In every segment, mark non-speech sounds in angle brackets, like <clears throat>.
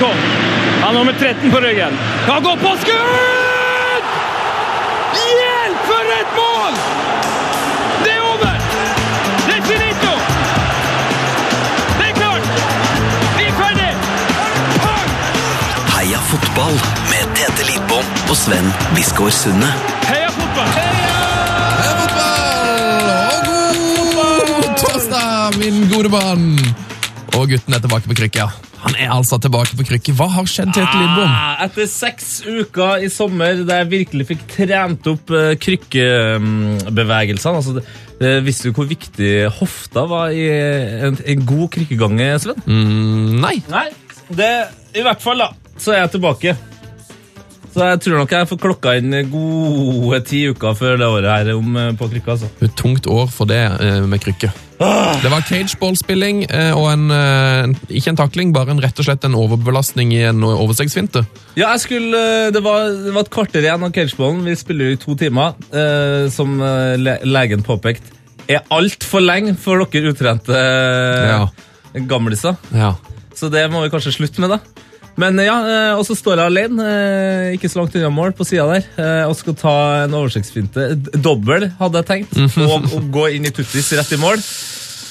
Han er nummer 13 på ryggen. Han går på skudd! Hjelp, for et mål! Det er over! Det er finito! Det er klart! Vi er ferdig! Heia fotball med Tete Lidbom og Sven Biskår Sunde. Heia fotball! Heia fotball! Og god torsdag, min gode mann! Og gutten er tilbake på krykke. Han er altså tilbake på krykket. Hva har skjedd, Tete Lidbom? Ah, Etter seks uker i sommer der jeg virkelig fikk trent opp uh, krykkebevegelsene altså, det- Visste du hvor viktig hofta var i en, en god krykkegange, Sven? Mm, nei. Nei, det, i hvert fall da, så er jeg tilbake. Så jeg tror nok jeg får klokka inn gode ti uker før det året her om, eh, på krykka. altså. Et tungt år for det eh, med krykke. Det var cageball-spilling og en, eh, Ikke en takling, bare en, rett og slett en overbelastning i en overstegsfinte. Ja, skulle, det, var, det var et kvarter igjen av cageballen. Vi spiller jo i to timer, eh, som eh, le, legen påpekte. Er altfor lenge for dere utrente eh, Ja. gamliser. Ja. Så det må vi kanskje slutte med, da. Men ja, eh, Og så står jeg alene, eh, ikke så langt unna mål, på sida der, eh, og skal ta en oversiktsfinte. Dobbel, hadde jeg tenkt. Og, og gå inn i tuttis rett i mål.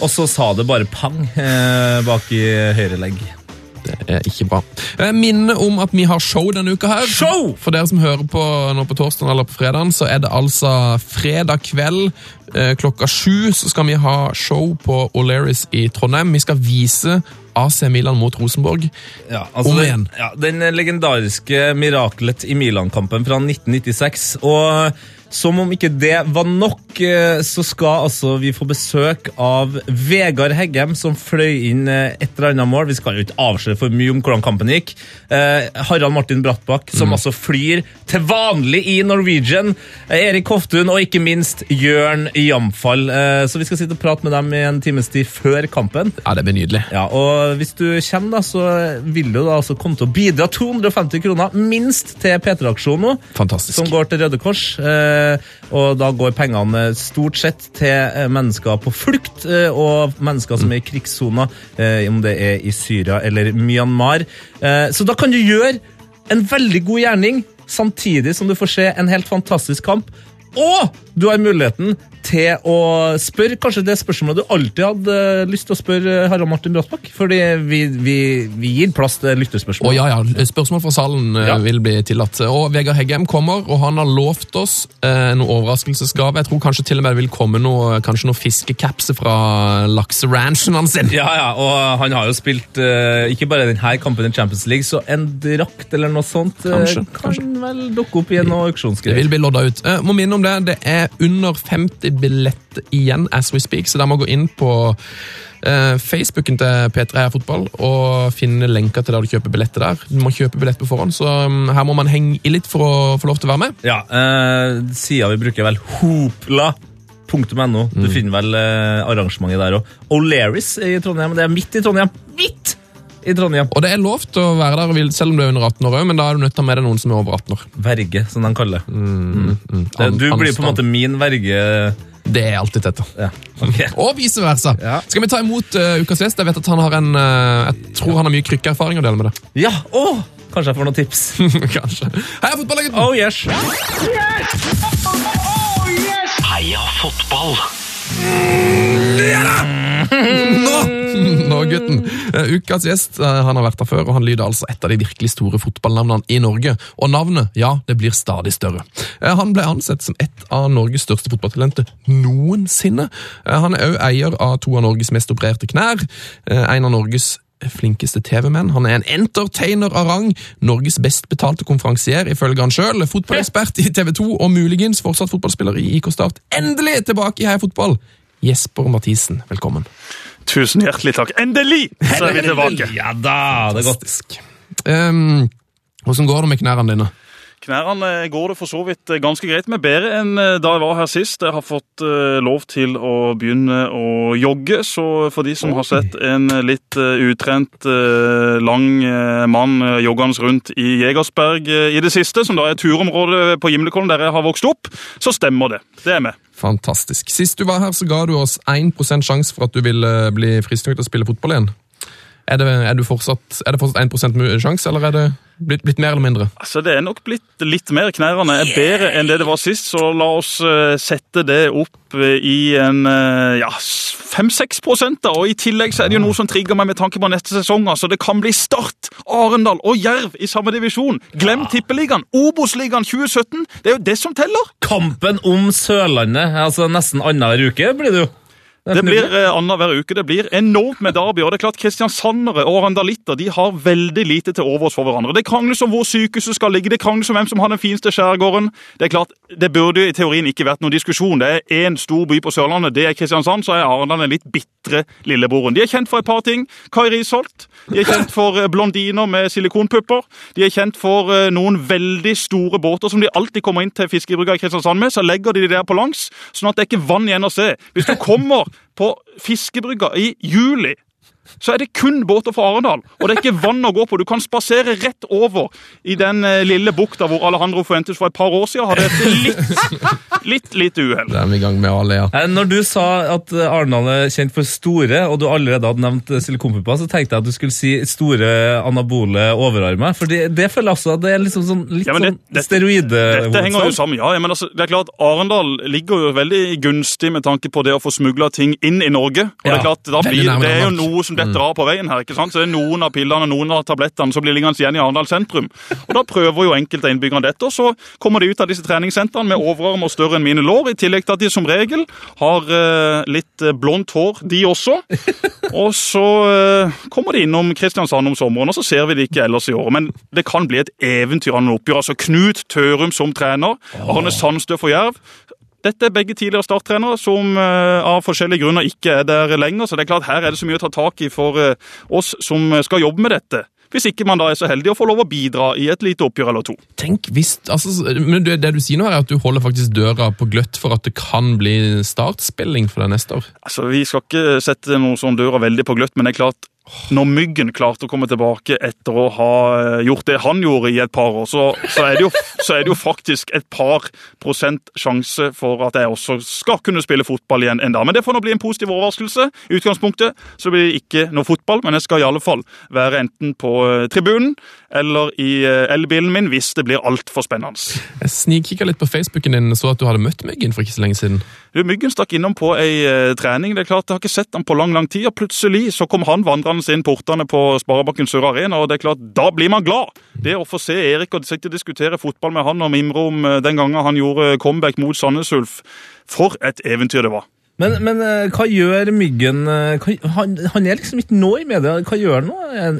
Og så sa det bare pang eh, bak i høyre legg. Det er ikke bra. Jeg Minne om at vi har show denne uka her. Show! For dere som hører på nå på torsdag eller på fredagen, så er det altså fredag kveld eh, klokka sju så skal vi ha show på O'Learys i Trondheim. Vi skal vise AC Milan mot Rosenborg. Ja, altså Om igjen. ja, den legendariske mirakelet i Milan-kampen fra 1996. Og som om ikke det var nok, eh, så skal altså vi få besøk av Vegard Heggem, som fløy inn eh, et eller annet mål. Vi skal jo ikke avsløre for mye om hvordan kampen gikk. Eh, Harald Martin Brattbakk, som altså flyr til vanlig i Norwegian. Eh, Erik Hoftun og ikke minst Jørn Jamfall. Eh, så vi skal sitte og prate med dem i en times tid før kampen. Ja, det blir nydelig. Ja, og hvis du kommer, da, så vil du da altså komme til å bidra 250 kroner minst til P3-aksjonen nå, Fantastisk. som går til Røde Kors. Eh, og da går pengene stort sett til eh, mennesker på flukt eh, og mennesker som er i krigssoner, eh, om det er i Syria eller Myanmar. Eh, så da kan du gjøre en veldig god gjerning, samtidig som du får se en helt fantastisk kamp. Og du har muligheten til å spørre kanskje det spørsmålet du alltid hadde eh, lyst til å spørre Harald Martin Brattbakk. Fordi vi, vi, vi gir plass til lytterspørsmål. Oh, ja, ja. Spørsmål fra salen eh, Ja. vil bli tillatt. Og Vegard Heggem kommer, og han har lovt oss eh, noe overraskelsesgave. Jeg tror kanskje til og med det vil komme noe, kanskje noe fiskekapse fra lakseranchen hans. Ja, ja, og han har jo spilt eh, ikke bare denne kampen i Champions League, så en drakt eller noe sånt eh, Kanskje, kan kanskje. vel dukke opp i en Det vil bli lodda ut. Eh, må minne om det, det er under 50 billetter igjen as we speak, så dere må gå inn på eh, Facebooken til P3 Heia Fotball og finne lenker til der du kjøper billetter der. Du må kjøpe billett på forhånd, så um, her må man henge i litt for å få lov til å være med. Ja, eh, sida vi bruker vel hopla.no. Du Mm. finner vel eh, arrangementet der òg. O'Learys i Trondheim. Det er midt i Trondheim. Midt i Trondheim! Og det er lov til å være der selv om du er under 18 år òg, men da er du nødt til å ha med deg noen som er over 18 år. Verge, som de kaller det. Mm, det. Du blir på en måte min verge. Det er alltid tett. da. Ja, Okay. <laughs> Og vice versa. Ja. Skal vi ta imot uh, ukas gjest? Jeg vet at han har en uh, Jeg tror han har mye krykkeerfaring å dele med det. Ja, oh, Kanskje jeg får noen tips. <laughs> Kanskje. Heia fotballeggen! Oh yes! Heia fotball! <laughs> Nå! Nå, gutten. Eh, ukas gjest eh, han har vært her før, og han lyder altså et av de virkelig store fotballnavnene i Norge. Og navnet, ja, det blir stadig større. Eh, han ble ansett som et av Norges største fotballtalenter noensinne. Han er òg eier av to av Norges mest opererte knær. En av Norges flinkeste TV-menn. Han er en entertainer av rang, Norges best betalte konferansier, ifølge han sjøl. Fotballekspert i TV 2 og muligens fortsatt fotballspiller i IK Start. Endelig tilbake i Heia Fotball! Jesper Mathisen, velkommen. Tusen hjertelig takk. Endelig så er vi tilbake. Ja da, det er godt. Um, hvordan går det med knærne dine? Knærne går det for så vidt ganske greit med. Bedre enn eh, da jeg var her sist. Jeg har fått eh, lov til å begynne å jogge, så for de som har sett en litt eh, utrent, lang mann joggende rundt i Jegersberg i det siste, som da er turområdet på Gimlekollen der jeg har vokst opp, så stemmer det. Det er med. Fantastisk. Sist du var her, så ga du oss 1% sjanse for at du ville bli fristet til å spille fotball igjen. Er det, er du fortsatt, er det fortsatt 1% sjanse, eller er det blitt, blitt, mer eller mindre? Altså, Det er nok blitt litt mer. Knærne er bedre enn det det var sist, så la oss uh, sette det opp uh, i en uh, ja, 5-6 da. Og I tillegg så er det jo noe som trigger meg med tanke på neste sesong. altså Det kan bli Start, Arendal og Jerv i samme divisjon. Glem Tippeligaen, Obos-ligaen 2017. Det er jo det som teller. Kampen om Sørlandet, altså nesten annenhver uke blir det jo. Det blir eh, annenhver uke. Det blir enormt med derby. og det er klart Kristiansandere og randalitter de har veldig lite til overs for hverandre. Det krangles om hvor sykehuset skal ligge, det krangles om hvem som har den fineste skjærgården. Det er klart, det burde i teorien ikke vært noen diskusjon. Det er én stor by på Sørlandet, det er Kristiansand. Så er Arendal den litt bitre lillebroren. De er kjent for et par ting. Kai Risholt. De er kjent for eh, blondiner med silikonpupper. De er kjent for eh, noen veldig store båter som de alltid kommer inn til fiskebrygga i Kristiansand med. Så legger de de der på langs, sånn at det er ikke vann igjen å se. Hvis du kommer på fiskebrygga i juli så er det kun båter fra Arendal. Og det er ikke vann å gå på. Du kan spasere rett over i den eh, lille bukta hvor Alejandro Fuentes for et par år siden hadde et litt, litt lite uhell. Da er vi i gang med alle, ja. Eh, når du sa at Arendal er kjent for store, og du allerede hadde nevnt silikonpupper, så tenkte jeg at du skulle si store anabole overarmer. For det, det føler jeg også det er liksom sånn, litt ja, det, sånn steroide Dette henger jo sammen, ja. men altså, det er klart Arendal ligger jo veldig gunstig med tanke på det å få smugla ting inn i Norge. Og ja. det er klart, da blir, det er jo noe som detter av på veien her. ikke sant? Så det er noen av pillene noen av tablettene som blir liggende igjen i Arendal sentrum. Og Da prøver jo enkelte av innbyggerne dette, og så kommer de ut av disse treningssentrene med overarm og større enn mine lår, i tillegg til at de som regel har uh, litt uh, blondt hår, de også. Og så uh, kommer de innom Kristiansand om sommeren, og så ser vi de ikke ellers i året. Men det kan bli et eventyr av noen oppgjør. Altså Knut Tørum som trener, Arne Sandstø for Jerv. Dette er begge tidligere starttrenere som uh, av forskjellige grunner ikke er der lenger. Så det er klart her er det så mye å ta tak i for uh, oss som skal jobbe med dette. Hvis ikke man da er så heldig å få lov å bidra i et lite oppgjør eller to. Tenk hvis, altså, men Det du sier nå er at du holder faktisk døra på gløtt for at det kan bli startspilling for deg neste år? Altså, Vi skal ikke sette noe sånn døra veldig på gløtt, men det er klart når Myggen klarte å komme tilbake etter å ha eh, gjort det han gjorde i et par år, så, så, er, det jo, så er det jo faktisk et par prosent sjanse for at jeg også skal kunne spille fotball igjen en dag. Men det får nå bli en positiv overraskelse. I utgangspunktet så blir det ikke noe fotball, men jeg skal i alle fall være enten på eh, tribunen eller i eh, elbilen min hvis det blir altfor spennende. Jeg snikkikka litt på Facebooken din så at du hadde møtt Myggen for ikke så lenge siden. Du, Myggen stakk innom på ei uh, trening. det er klart Jeg har ikke sett han på lang lang tid, og plutselig så kom han vandrende inn portene på Sparebakken Sør Arena, og det er klart, da blir man glad! Det å få se Erik og sitte og diskutere fotball med han og mimre om uh, den gangen han gjorde comeback mot Sandnes Ulf, for et eventyr det var! Men, men uh, hva gjør Myggen hva, han, han, er liksom ikke nå i media. Hva gjør han nå?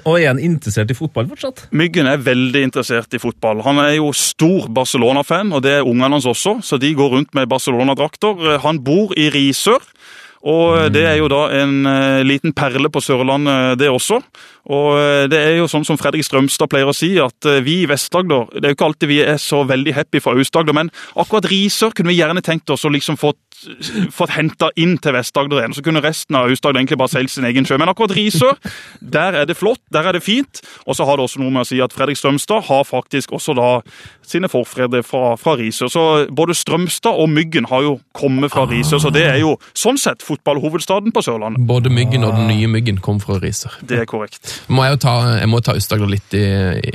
Og er han interessert i fotball fortsatt? Myggen er veldig interessert i fotball. Han er jo stor Barcelona-fan, og det er ungene hans også, så de går rundt med Barcelona-drakter. Han bor i Risør. Og det er jo da en liten perle på Sørlandet, det også. Og det er jo sånn som Fredrik Strømstad pleier å si, at vi i Vest-Agder Det er jo ikke alltid vi er så veldig happy for Aust-Agder, men akkurat Risør kunne vi gjerne tenkt oss å liksom fått fått henta inn til Vest-Agder igjen. Så kunne resten av Aust-Agder egentlig bare seilt sin egen sjø. Men akkurat Risør, der er det flott, der er det fint. Og så har det også noe med å si at Fredrik Strømstad har faktisk også da sine forfedre fra, fra Risør. Så både Strømstad og Myggen har jo kommet fra Risør, så det er jo sånn sett fotballhovedstaden på Sørlandet. Både Myggen og den nye Myggen kom fra Risør. Det er korrekt. Må jeg, ta, jeg må ta Aust-Agder litt i,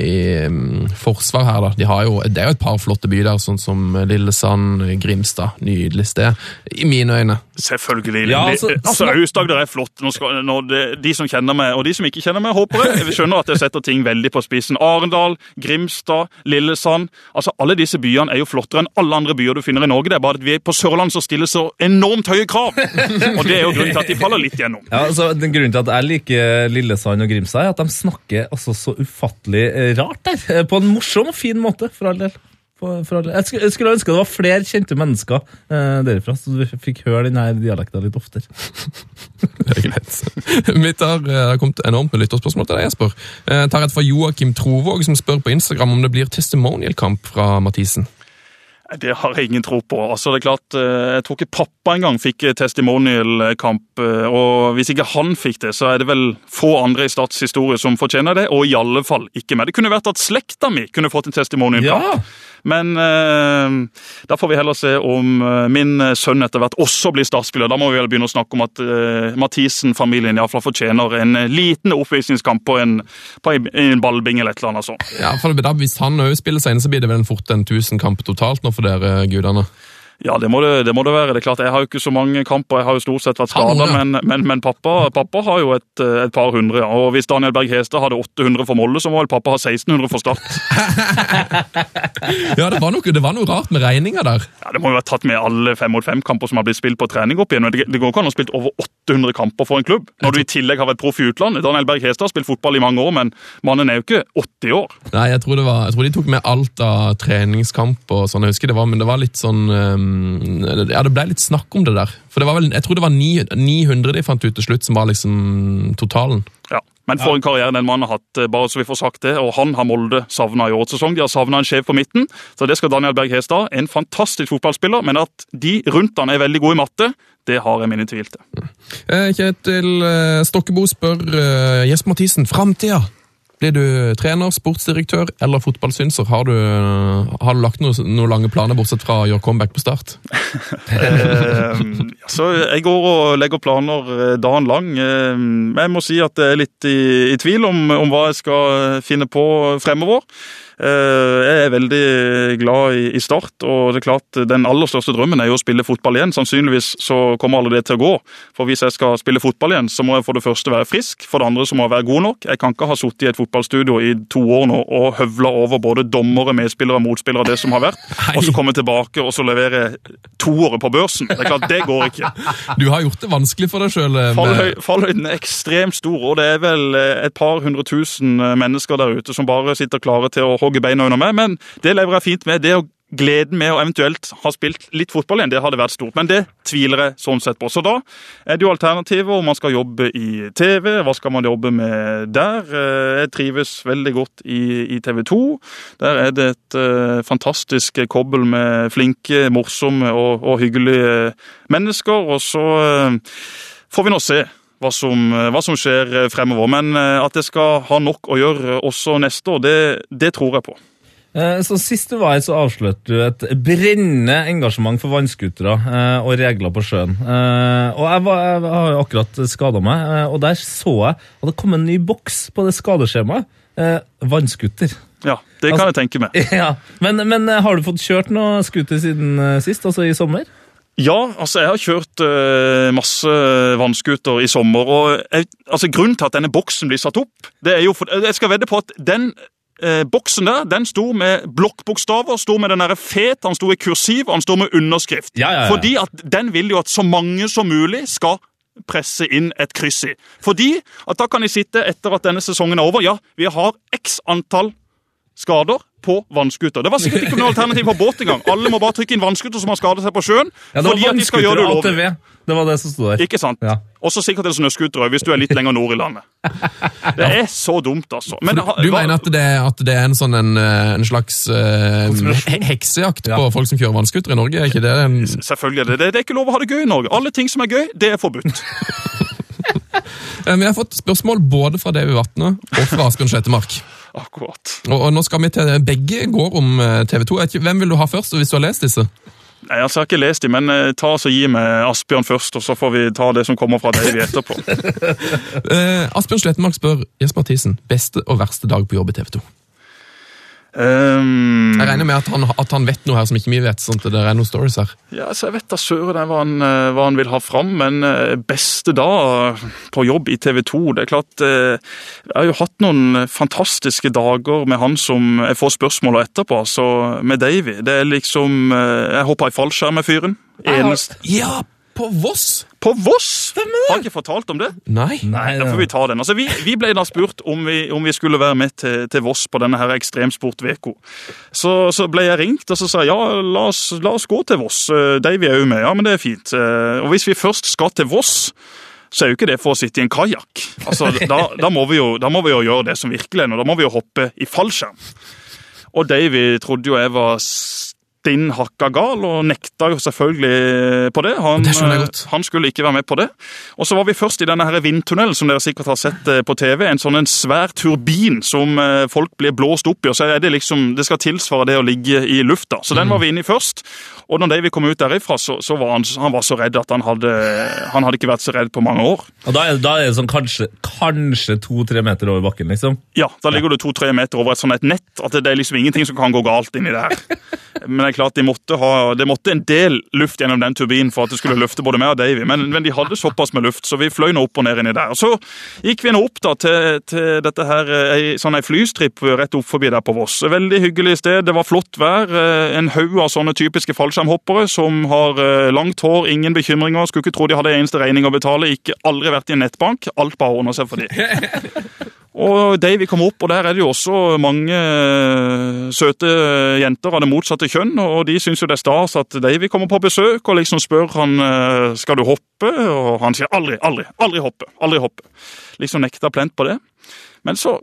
i um, forsvar her, da. De har jo, det er jo et par flotte byer der, sånn som Lillesand, Grimstad. Nydelig sted. I mine øyne. Selvfølgelig. Ja, altså, altså Aust-Agder er flott. Skal, det, de som kjenner meg, og de som ikke kjenner meg, håper jeg. Jeg skjønner at jeg setter ting veldig på spissen. Arendal, Grimstad, Lillesand. altså Alle disse byene er jo flottere enn alle andre byer du finner i Norge. Det er bare at vi er på Sørlandet som stiller så enormt høye krav! Og det er jo grunnen til at de faller litt gjennom. Ja, altså, den Grunnen til at jeg liker Lillesand og Grimstad, er at de snakker altså så ufattelig rart der. På en morsom og fin måte, for all del. For, for jeg, skulle, jeg, skulle, ønske det var flere kjente mennesker eh, derifra, så du fikk høre denne dialekten litt oftere. <laughs> det er greit. Mitt har, det har kommet enormt med lytterspørsmål til deg, Jesper. Jeg eh, tar et fra Joakim Trovåg, som spør på Instagram om det blir testimonial-kamp fra Mathisen. Det har jeg ingen tro på. Altså, det er klart, eh, Jeg tror ikke pappa engang fikk eh, testimonial-kamp. eh, Og hvis ikke han fikk det, så er det vel få andre i Stats historie som fortjener det. Og i alle fall ikke meg. Det kunne vært at slekta mi kunne fått en testimonial-kamp. Ja. Men eh, da får vi heller se om eh, min sønn etter hvert også blir startspiller. Da må vi vel begynne å snakke om at eh, Mathisen-familien iallfall fortjener en eh, liten oppvisningskamp på en, på en ballbing eller et eller annet sånt. Ja, for da, Hvis han òg spiller seg inn, så blir det vel fort en 1000 kamp totalt nå for dere gudene. Ja, det må det, det må det være. Det er klart, Jeg har jo ikke så mange kamper, jeg har jo stort sett vært skada, men, men, men pappa, pappa har jo et, eh, et par hundre. Og Hvis Daniel Berg Hestad hadde 800 for Molde, så må vel pappa ha 1600 for Start. <laughs> Ja, det var noe, det var noe rart med regninga der. Ja, Det må jo ha tatt med alle fem mot fem-kamper som har blitt spilt på trening opp igjen. Det, det går ikke an å ha spilt over 800 kamper for en klubb, når du i tillegg har vært proff i utlandet. Daniel Berg Hestad har spilt fotball i mange år, men mannen er jo ikke 80 år. Nei, jeg tror, det var, jeg tror de tok med alt av treningskamp og sånn, jeg husker det var, men det var litt sånn Ja, det ble litt snakk om det der. For det var vel, jeg tror det var 900 de fant ut til slutt, som var liksom totalen. Ja, Men for en karriere den mannen har hatt, eh, bare så vi får sagt det. Og han har Molde savna i årets sesong. De har savna en sjef på midten, så det skal Daniel Berg Hestad. En fantastisk fotballspiller, men at de rundt han er veldig gode i matte, det har jeg mine tvil til. Eh, Kjetil eh, Stokkebo spør Jesper Mathisen, framtida. Blir du trener, sportsdirektør eller fotballsynser? Har du, har du lagt noen noe lange planer, bortsett fra å gjøre comeback på start? Eh, så jeg går og legger planer eh, dagen lang. Eh, Men jeg må si at jeg er litt i, i tvil om, om hva jeg skal finne på fremover. Jeg er veldig glad i, Start, og det er klart den aller største drømmen er jo å spille fotball igjen. Sannsynligvis så kommer alle det til å gå. For hvis jeg skal spille fotball igjen, så må jeg for det første være frisk. For det andre så må jeg være god nok. Jeg kan ikke ha sittet i et fotballstudio i to år nå og høvla over både dommere, medspillere motspillere, det som har vært, og så komme tilbake og så levere toere på børsen. Det er klart, det går ikke. Du har gjort det vanskelig for deg sjøl. Fallhøy, fallhøyden er ekstremt stor, og det er vel eh, et par hundre tusen eh, mennesker der ute som bare sitter klare til å hogge beina under meg, men det lever jeg fint med. Det å Gleden med å eventuelt ha spilt litt fotball igjen, det hadde vært stort. Men det tviler jeg sånn sett på. Så da er det jo alternativer om man skal jobbe i TV. Hva skal man jobbe med der? Eh, Jeg trives veldig godt i, i TV 2. Der er det et uh, fantastisk kobbel med flinke, morsomme og, og hyggelige mennesker. Og så uh, får vi nå se hva som, hva som skjer fremover. Men at jeg skal ha nok å gjøre også neste år, det, det tror jeg på. Eh, Så Sist du var her, så avslørte du et brennende engasjement for vannskutere eh, og regler på sjøen. Eh, og jeg, var, jeg har jo akkurat skada meg, og der så jeg at det kom en ny boks på det skadeskjemaet. Vannskuter. Ja, det kan Altså- jeg tenke meg. <laughs> Ja, men, men har du fått kjørt noe scooter siden sist, altså i sommer? Ja, altså jeg har kjørt uh, masse vannskuter i sommer. og jeg, altså Grunnen til at denne boksen blir satt opp, det er jo for, Jeg skal vedde på at den eh, boksen der, den sto med blokkbokstaver, sto med den der fet, han sto i kursiv, han sto med underskrift. Ja, ja, ja. Fordi at den vil jo at så mange som mulig skal presse inn et kryss i. Fordi at da kan de sitte etter at denne sesongen er over. Ja, vi har x antall skader på vannskuter. Det var sikkert ikke noe alternativ på båt engang. Alle må bare trykke inn vannskuter som har skadet seg på sjøen. Ja, det var fordi at de skal gjøre det ulovlig. Det var det som sto der. Ikke sant? Ja. Også sikkert en snøscooter hvis du er litt lenger nord i landet. <laughs> Det er så dumt, altså. Men, ha- Du mener at det, at det er en sånn en, eh, en slags uh, heksejakt Ja. på folk som kjører vannscooter i Norge? Er ikke det en Selvfølgelig er det det. Det er ikke lov å ha det gøy i Norge. Alle ting som er gøy, det er forbudt. <laughs> Eh, Vi har fått spørsmål både fra Davy Vatne og fra Asbjørn Slettemark. Akkurat. Og, og nå skal vi til Begge går om TV 2. Er Hvem vil du ha først, hvis du har lest disse? Nei, altså, Jeg har ikke lest dem, men eh, ta så gi meg Asbjørn først, og så får vi ta det som kommer fra Davy etterpå. <laughs> Eh, Asbjørn Slettemark spør Jesper Mathisen beste og verste dag på jobb i TV 2. Um, Jeg regner med at han, at han vet noe her som ikke vi vet. sånn at det er noen stories her. Ja, så Jeg vet da søren hva, han, eh, hva han vil ha fram, men eh, beste dag på jobb i TV 2 Det er klart eh, Jeg har jo hatt noen fantastiske dager med han som jeg får spørsmål etterpå, så med Davy. Det er liksom Jeg hoppa i fallskjerm med fyren. Eneste Ja, på Voss! På Voss! Har ikke fortalt om det? Nei. Nei, Da får vi ta den. Altså, vi, vi ble da spurt om vi, om vi skulle være med til, til Voss på denne her Ekstremsport-veko. Så, så ble jeg ringt, og så sa jeg ja, la oss, la oss gå til Voss. Eh, Davy er jo med. Ja, men det er fint. Eh, Og hvis vi først skal til Voss, så er jo ikke det for å sitte i en kajakk. Altså, <laughs> da, da, må vi jo- da må vi jo gjøre det som virkelig er nå. Da må vi jo hoppe i fallskjerm. Og Davy trodde jo jeg var stinn hakka gal, og nekta jo selvfølgelig på det. Han, Det skjønner jeg godt. han skulle ikke være med på det. Og så var vi først i denne her vindtunnelen, som dere sikkert har sett eh, på TV. En sånn en svær turbin som eh, folk blir blåst opp i, og så er det liksom, det skal tilsvare det å ligge i lufta. Så den var vi inne i først. Og når Davy kom ut derifra, så, så var han, han var så redd at han hadde, han hadde ikke vært så redd på mange år. Og da er, da er det sånn kanskje, kanskje to-tre meter over bakken, liksom. Ja, da ligger du to-tre meter over et sånt et nett, at det er liksom ingenting som kan gå galt inni der. <laughs> Men det er klart, de måtte ha, det måtte en del luft gjennom den turbinen for at det skulle løfte både meg og Davy, men, men de hadde såpass med luft, så vi fløy nå opp og ned inni der. Og så gikk vi nå opp da til, til dette her, ei, sånn ei flystripp rett opp forbi der på Voss. Veldig hyggelig sted, det var flott vær, eh, en haug av sånne typiske fallskjermhoppere som har eh, langt hår, ingen bekymringer, skulle ikke tro de hadde eneste regning å betale, ikke aldri vært i en nettbank, alt bare ordner seg for de. <laughs> Og Davy kom opp, og der er det jo også mange eh, søte jenter av det motsatte kjønn, og de syns jo det er stas at Davy kommer på besøk og liksom spør han eh, skal du hoppe, og han sier aldri, aldri, aldri hoppe, aldri hoppe. Liksom nekta plent på det. Men så,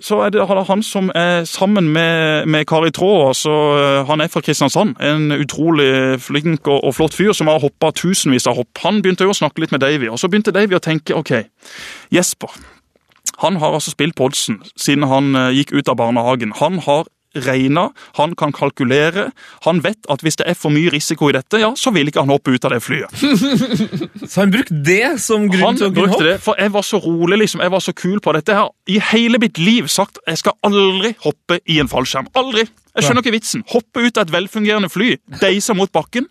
så er det han som er sammen med, med Kari Traa, altså eh, han er fra Kristiansand, en utrolig flink og, og flott fyr som har hoppa tusenvis av hopp. Han begynte jo å snakke litt med Davy, og så begynte Davy å tenke ok, Jesper. Han har altså spilt på oddsen siden han eh, gikk ut av barnehagen. Han har regna, han kan kalkulere. Han vet at hvis det er for mye risiko i dette, ja, så vil ikke han hoppe ut av det flyet. <laughs> Så han brukte det som grunn Han til å kunne hoppe? det, for jeg var så rolig, liksom. Jeg var så kul på dette. Jeg har i hele mitt liv sagt jeg skal aldri hoppe i en fallskjerm. Aldri! Jeg skjønner ikke vitsen. Hoppe ut av et velfungerende fly, deise mot bakken.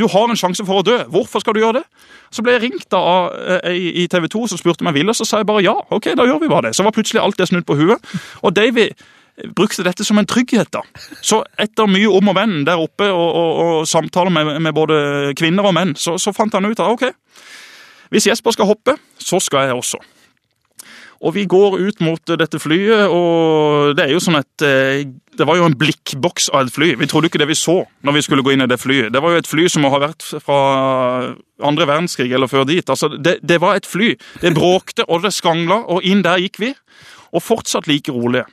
Du har en sjanse for å dø. Hvorfor skal du gjøre det? Så ble jeg ringt da av ei i TV 2 som spurte om jeg ville, og så sa jeg bare ja. ok, da gjør vi bare det. Så var plutselig alt det snudd på huet. Og Davy brukte dette som en trygghet. da. Så etter mye om og venn der oppe, og, og, og samtaler med, med både kvinner og menn, så, så fant han ut at ok, hvis Jesper skal hoppe, så skal jeg også. Og vi går ut mot dette flyet, og det er jo sånn et eh, Det var jo en blikkboks av et fly. Vi trodde ikke det vi så når vi skulle gå inn i det flyet. Det var jo et fly som må ha vært fra andre verdenskrig eller før dit. Altså, det, det var et fly. Det bråkte, og det skangla, og inn der gikk vi. Og fortsatt like rolige.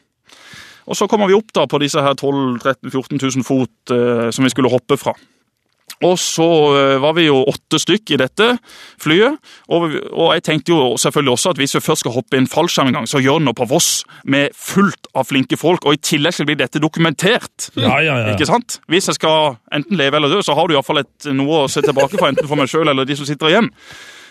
Og så kommer vi opp da på disse her 12 000-14 000 fot eh, som vi skulle hoppe fra. Og så eh, var vi jo åtte stykk i dette flyet, og, og jeg tenkte jo selvfølgelig også at hvis vi først skal hoppe i en fallskjerm en gang, så gjør det noe på Voss med fullt av flinke folk, og i tillegg skal bli dette dokumentert. Ja, ja, ja. Ikke sant? Hvis jeg skal enten leve eller dø, så har du iallfall noe å se tilbake på, enten for meg sjøl eller de som sitter igjen.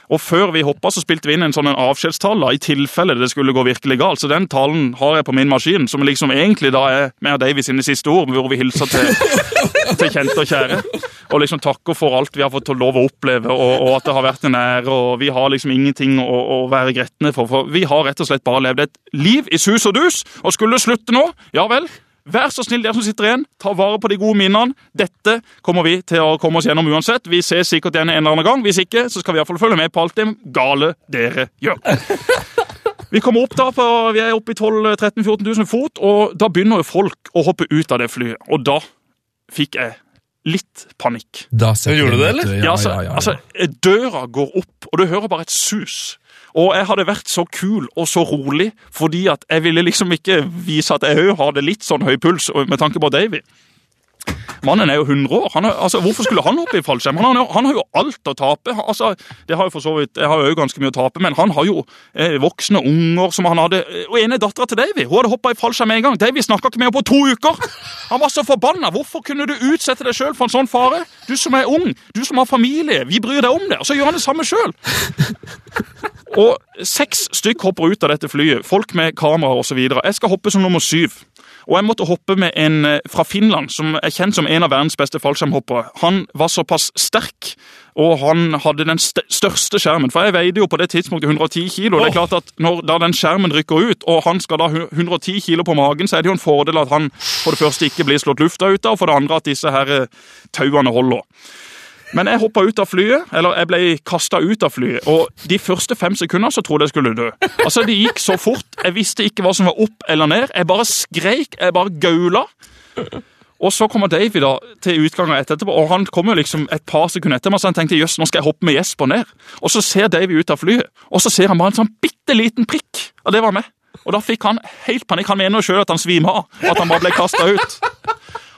Og før vi hoppa, så spilte vi inn en sånn avskjedstale i tilfelle det skulle gå virkelig galt. Så den talen har jeg på min maskin, som liksom egentlig da er meg Davies sine siste ord, hvor vi hilser til, til kjente og kjære. Og liksom takker for alt vi har fått lov å oppleve, og, og at det har vært en ære. Og vi har liksom ingenting å, å være gretne for, for vi har rett og slett bare levd et liv i sus og dus. Og skulle det slutte nå, ja vel. Vær så snill, dere som sitter igjen, ta vare på de gode minnene. Dette kommer vi til å komme oss gjennom uansett. Vi ses sikkert igjen en eller annen gang. Hvis ikke, så skal vi i hvert fall følge med på alt det gale dere gjør. <laughs> Vi kommer opp da, for vi er oppe i 12 13 14 000 fot, og da begynner jo folk å hoppe ut av det flyet. Og da fikk jeg litt panikk. Da Gjorde du det, eller? Ja, altså, ja, ja, ja. altså, døra går opp, og du hører bare et sus. Og jeg hadde vært så kul og så rolig, fordi at jeg ville liksom ikke vise at jeg òg hadde litt sånn høy puls med tanke på Davy. Mannen er jo 100 år. Er, altså, hvorfor skulle han hoppe i fallskjerm? Han, han har jo alt å tape. Altså, det har jo for så vidt, Jeg har jo ganske mye å tape, men han har jo eh, voksne unger som han hadde Og en er dattera til Davy. Hun hadde hoppa i fallskjerm en gang. Davy snakka ikke med henne på to uker! Han var så forbanna. Hvorfor kunne du utsette deg sjøl for en sånn fare? Du som er ung, du som har familie, vi bryr deg om det. Og så gjør han det samme sjøl. Og seks stykk hopper ut av dette flyet. Folk med kamera osv. Jeg skal hoppe som nummer syv. Og jeg måtte hoppe med en eh, fra Finland som er kjent som en av verdens beste fallskjermhoppere. Han var såpass sterk, og han hadde den st største skjermen. For jeg veide jo på det tidspunktet 110 kilo. Det er klart at når da den skjermen rykker ut, og han skal da 110 kilo på magen, så er det jo en fordel at han for det første ikke blir slått lufta ut av, og for det andre at disse her eh, tauene holder. Men jeg hoppa ut av flyet, eller jeg ble kasta ut av flyet, og de første fem sekundene så trodde jeg skulle dø. Altså, Det gikk så fort. Jeg visste ikke hva som var opp eller ned. Jeg bare skreik, jeg bare gaula. Og så kommer Davy da til utgangen etterpå, og han kommer liksom et par sekunder etter meg, så han tenkte jøss, nå skal jeg hoppe med Jesper ned. Og så ser Davy ut av flyet, og så ser han bare en sånn bitte liten prikk, og det var meg. Og da fikk han helt panikk. Han mener jo sjøl at han svima av, at han bare ble kasta ut.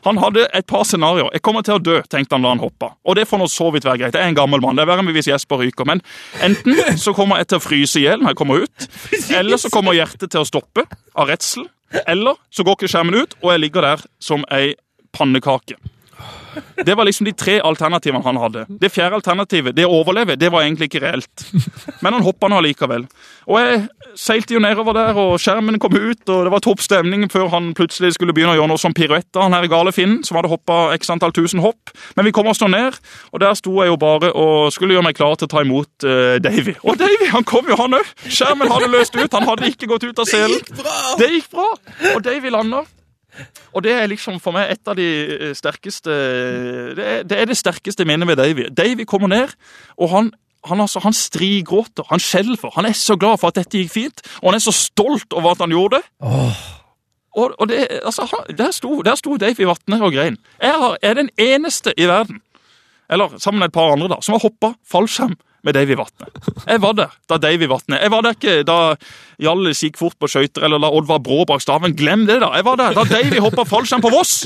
Han hadde et par scenarioer. Jeg kommer til å dø, tenkte han da han hoppa. Og det får nå så vidt være greit. Jeg er en gammel mann. Det er verre enn hvis Jesper ryker. Men enten så kommer jeg til å fryse i hjel når jeg kommer ut, eller så kommer hjertet til å stoppe av redsel, eller så går ikke skjermen ut, og jeg ligger der som ei pannekake. Det var liksom de tre alternativene han hadde. Det fjerde alternativet, det å overleve, det var egentlig ikke reelt. Men han hoppa nå allikevel. Og jeg seilte jo nedover der, og skjermen kom ut, og det var topp stemning før han plutselig skulle begynne å gjøre noe som piruetter, han her gale finnen, som hadde hoppa x antall tusen hopp. Men vi kom oss nå ned, og der sto jeg jo bare og skulle gjøre meg klar til å ta imot uh, Davy. Og Davy, han kom jo, han òg! Skjermen hadde løst ut, han hadde ikke gått ut av selen. Det gikk bra! Og Davy lander. Og det er liksom for meg et av de eh, sterkeste Det er det, er det sterkeste minnet med Davy. Davy kommer ned, og han han, altså, han strigråter, han skjelver. Han er så glad for at dette gikk fint, og han er så stolt over at han gjorde det. Oh. Og, og det, altså, han, der, sto, der sto Dave i vannet og grein. Jeg er den eneste i verden, eller sammen med et par andre, da, som har hoppa fallskjerm med Davy Vatne. Jeg var der da Davy Vatne. Jeg var der ikke da Hjallis gikk fort på skøyter, eller da Oddvar Brå bak staven. Glem det, da! Jeg var der da Davy hoppa fallskjerm på Voss!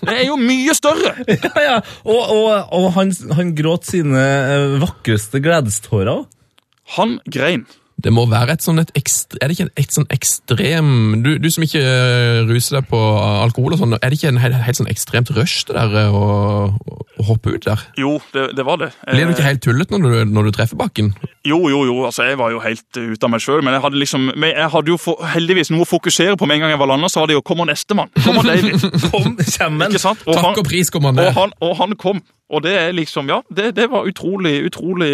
Det er jo mye større! Ja, ja. Og, og, og han, han gråt sine eh, vakreste gledestårer. Han grein. Det må være et sånn et ekstre, Er det ikke et, et sånn ekstrem du, du som ikke eh, ruser deg på alkohol og sånn, er det ikke en helt, helt sånn ekstremt rush det der eh, å, å hoppe ut der? Jo, det, det var det. Blir du ikke helt tullet når du, når du treffer bakken? Jo, jo, jo. altså Jeg var jo helt ute av meg sjøl. Men jeg hadde liksom, men jeg hadde jo for, heldigvis noe å fokusere på med en gang jeg var landa. Så var det jo 'Kommer nestemann'. Kommer Davy. Kom, og David, <laughs> Ikke sant? Og Takk han, og pris, kom han og han, og han kom. Og det er liksom, ja, det, det var utrolig, utrolig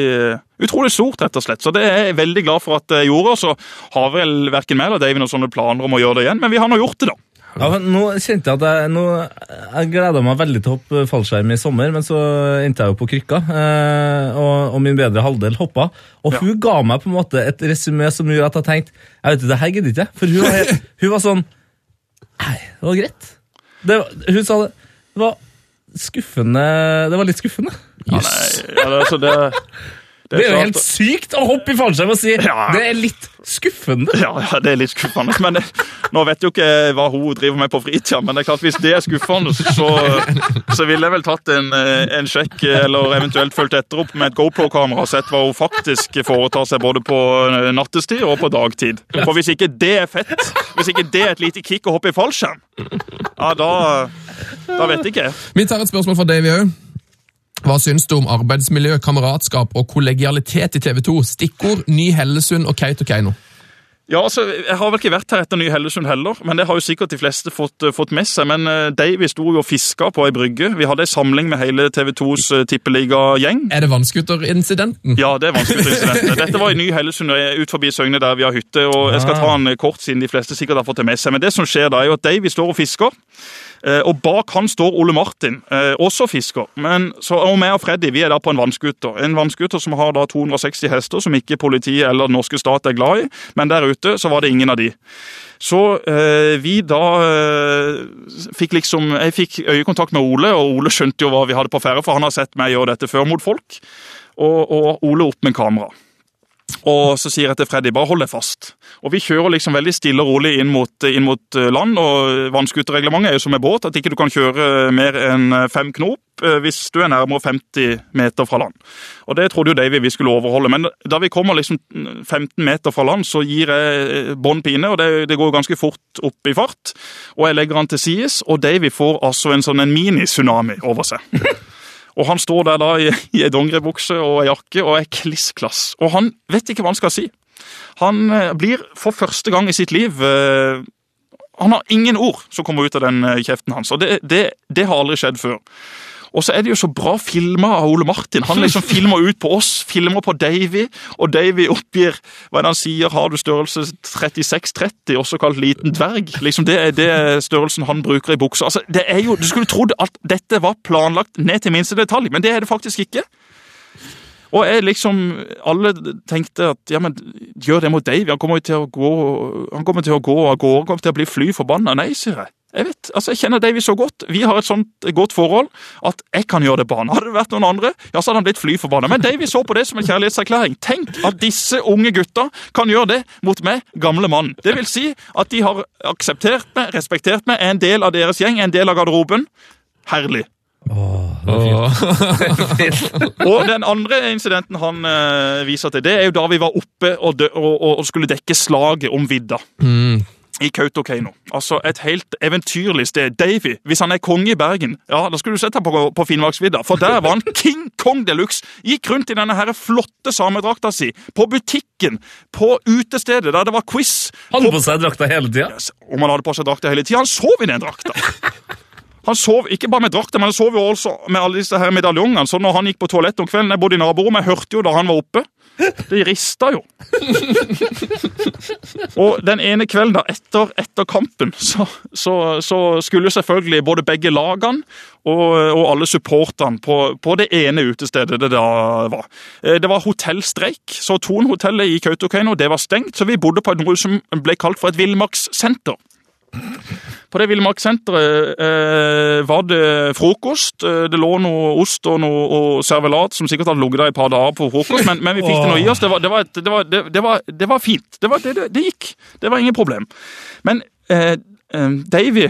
utrolig stort, rett og slett. Så det er jeg veldig glad for at jeg gjorde. Og så har vel verken meg eller David noen sånne planer om å gjøre det igjen, men vi har nå gjort det, da. Ja, men nå kjente jeg at jeg, nå, jeg gleda meg veldig til å hoppe fallskjerm i sommer, men så endte jeg jo på krykka, eh, og, og min bedre halvdel hoppa. Og Ja. hun ga meg på en måte et resymé som gjorde at jeg tenkte jeg vet ikke, det her gidder ikke. For hun var, helt, hun var sånn Nei, det var greit. Det, var- hun sa det. Det var skuffende Det var litt skuffende. Ja, nei, ja, det, altså, det, <laughs> Det er jo helt sykt å hoppe i fallskjerm og si Ja. det er litt skuffende. Ja, ja, det er litt skuffende. Men det, nå vet jo ikke hva hun driver med på fritida, men det er klart hvis det er skuffende, så, så ville jeg vel tatt en, eh, en sjekk, eller eventuelt fulgt etter opp med et GoPro-kamera og sett hva hun faktisk foretar seg både på eh, nattestid og på dagtid. For hvis ikke det er fett, hvis ikke det er et lite kick å hoppe i fallskjerm, ja, da, da vet ikke jeg. Vi tar et spørsmål fra Davy òg. Hva syns du om arbeidsmiljø, kameratskap og kollegialitet i TV 2? Stikkord Ny Hellesund og Kautokeino. Ja, altså, Jeg har vel ikke vært her etter Ny Hellesund heller, men det har jo sikkert de fleste fått, eh, fått med seg. Men uh, Davy sto jo og fiska på ei brygge. Vi hadde ei samling med hele TV 2s uh, tippeligagjeng. Er det vannskuterincidenten? Ja, det er vanskelig. incident. <laughs> Dette var i Ny Hellesund, eh, ut forbi Søgne der vi har hytte. og Jeg skal ta den eh, kort, siden de fleste sikkert har fått det med seg. Men det som skjer da, er jo at Davy står og fisker. Eh, Og bak han står Ole Martin, eh, også fisker. Men så, og meg og Freddy vi er da på en vannskuter. En vannskuter som har da 260 hester, som ikke politiet eller den norske stat er glad i. Men der ute så var det ingen av de. Så eh, vi da eh, fikk liksom Jeg fikk øyekontakt med Ole, og Ole skjønte jo hva vi hadde på ferde, for han har sett meg gjøre dette før mot folk. Og, og Ole opp med kamera. Og så sier jeg til Freddy bare hold deg fast. Og vi kjører liksom veldig stille og rolig inn mot, inn mot eh, land. Og vannskuterreglementet er jo som med båt, at ikke du kan kjøre mer enn eh, fem knop eh, hvis du er nærmere 50 meter fra land. Og det trodde jo Davy vi skulle overholde. Men da vi kommer liksom 15 meter fra land, så gir jeg eh, bånn pine, og det, det går ganske fort opp i fart. Og jeg legger han til sides, og Davy får altså en sånn en mini-tsunami over seg. <laughs> Og han står der da i, i ei dongeribukse og ei jakke og er kliss klass. Og han vet ikke hva han skal si. Han eh, blir for første gang i sitt liv eh, Han har ingen ord som kommer ut av den eh, kjeften hans. Og det, det, det har aldri skjedd før. Og så er det jo så bra filma av Ole Martin. Han liksom <laughs> filmer ut på oss, filmer på Davy, og Davy oppgir hva er det han sier, har du størrelse 36-30, også kalt liten dverg? Liksom Det er det størrelsen han bruker i buksa. Altså, det er jo, Du skulle trodd at dette var planlagt ned til minste detalj, men det er det faktisk ikke. Og jeg liksom, Alle tenkte at ja, men gjør det mot Davy. Han kommer jo til å gå han kommer til å gå av gårde, kommer til å bli fly forbanna. Nei, sier jeg. Jeg vet, altså jeg kjenner Davy så godt. Vi har et sånt godt forhold at jeg kan gjøre det på han. Hadde det vært noen andre, ja, så hadde han blitt fly forbanna. Men Davy så på det som en kjærlighetserklæring. Tenk at disse unge gutta kan gjøre det mot meg, gamle mann. Det vil si at de har akseptert meg, respektert meg, er en del av deres gjeng, er en del av garderoben. Herlig. Og den andre incidenten han eh, viser til, det er jo da vi var oppe og, og, og, skulle dekke slaget om vidda. I Kautokeino. Altså et helt eventyrlig sted. Davy, hvis han er konge i Bergen, ja, da skulle du sett ham på, på Finnmarksvidda. For der var han <laughs> King Kong de luxe. Gikk rundt i denne her flotte samedrakta si. På butikken, på utestedet der det var quiz. Hadde på seg drakta hele tida. Om han hadde på seg drakta hele tida. Han sov i den drakta. <laughs> Han sov ikke bare med drakta, men han sov jo også med alle disse her medaljongene. Så når han gikk på toalettet om kvelden, jeg bodde i naborommet, jeg hørte jo da han var oppe. Det rista jo. Og den ene kvelden da, etter, etter kampen, så, så, så skulle selvfølgelig både begge lagene og, og alle supporterne på, på det ene utestedet det da var. Eh, Det var hotellstreik, så Thon-hotellet i Kautokeino det var stengt, så vi bodde på noe som ble kalt for et villmarkssenter. På det villmarkssenteret eh, var det frokost. Eh, Det lå noe ost og noe og servelat som sikkert hadde ligget der et par dager på frokost, men, men vi fikk det noe i oss. Det var, det var, et- det var, det, var, det var fint. Det gikk. Det var ingen problem. Men eh, eh, Davy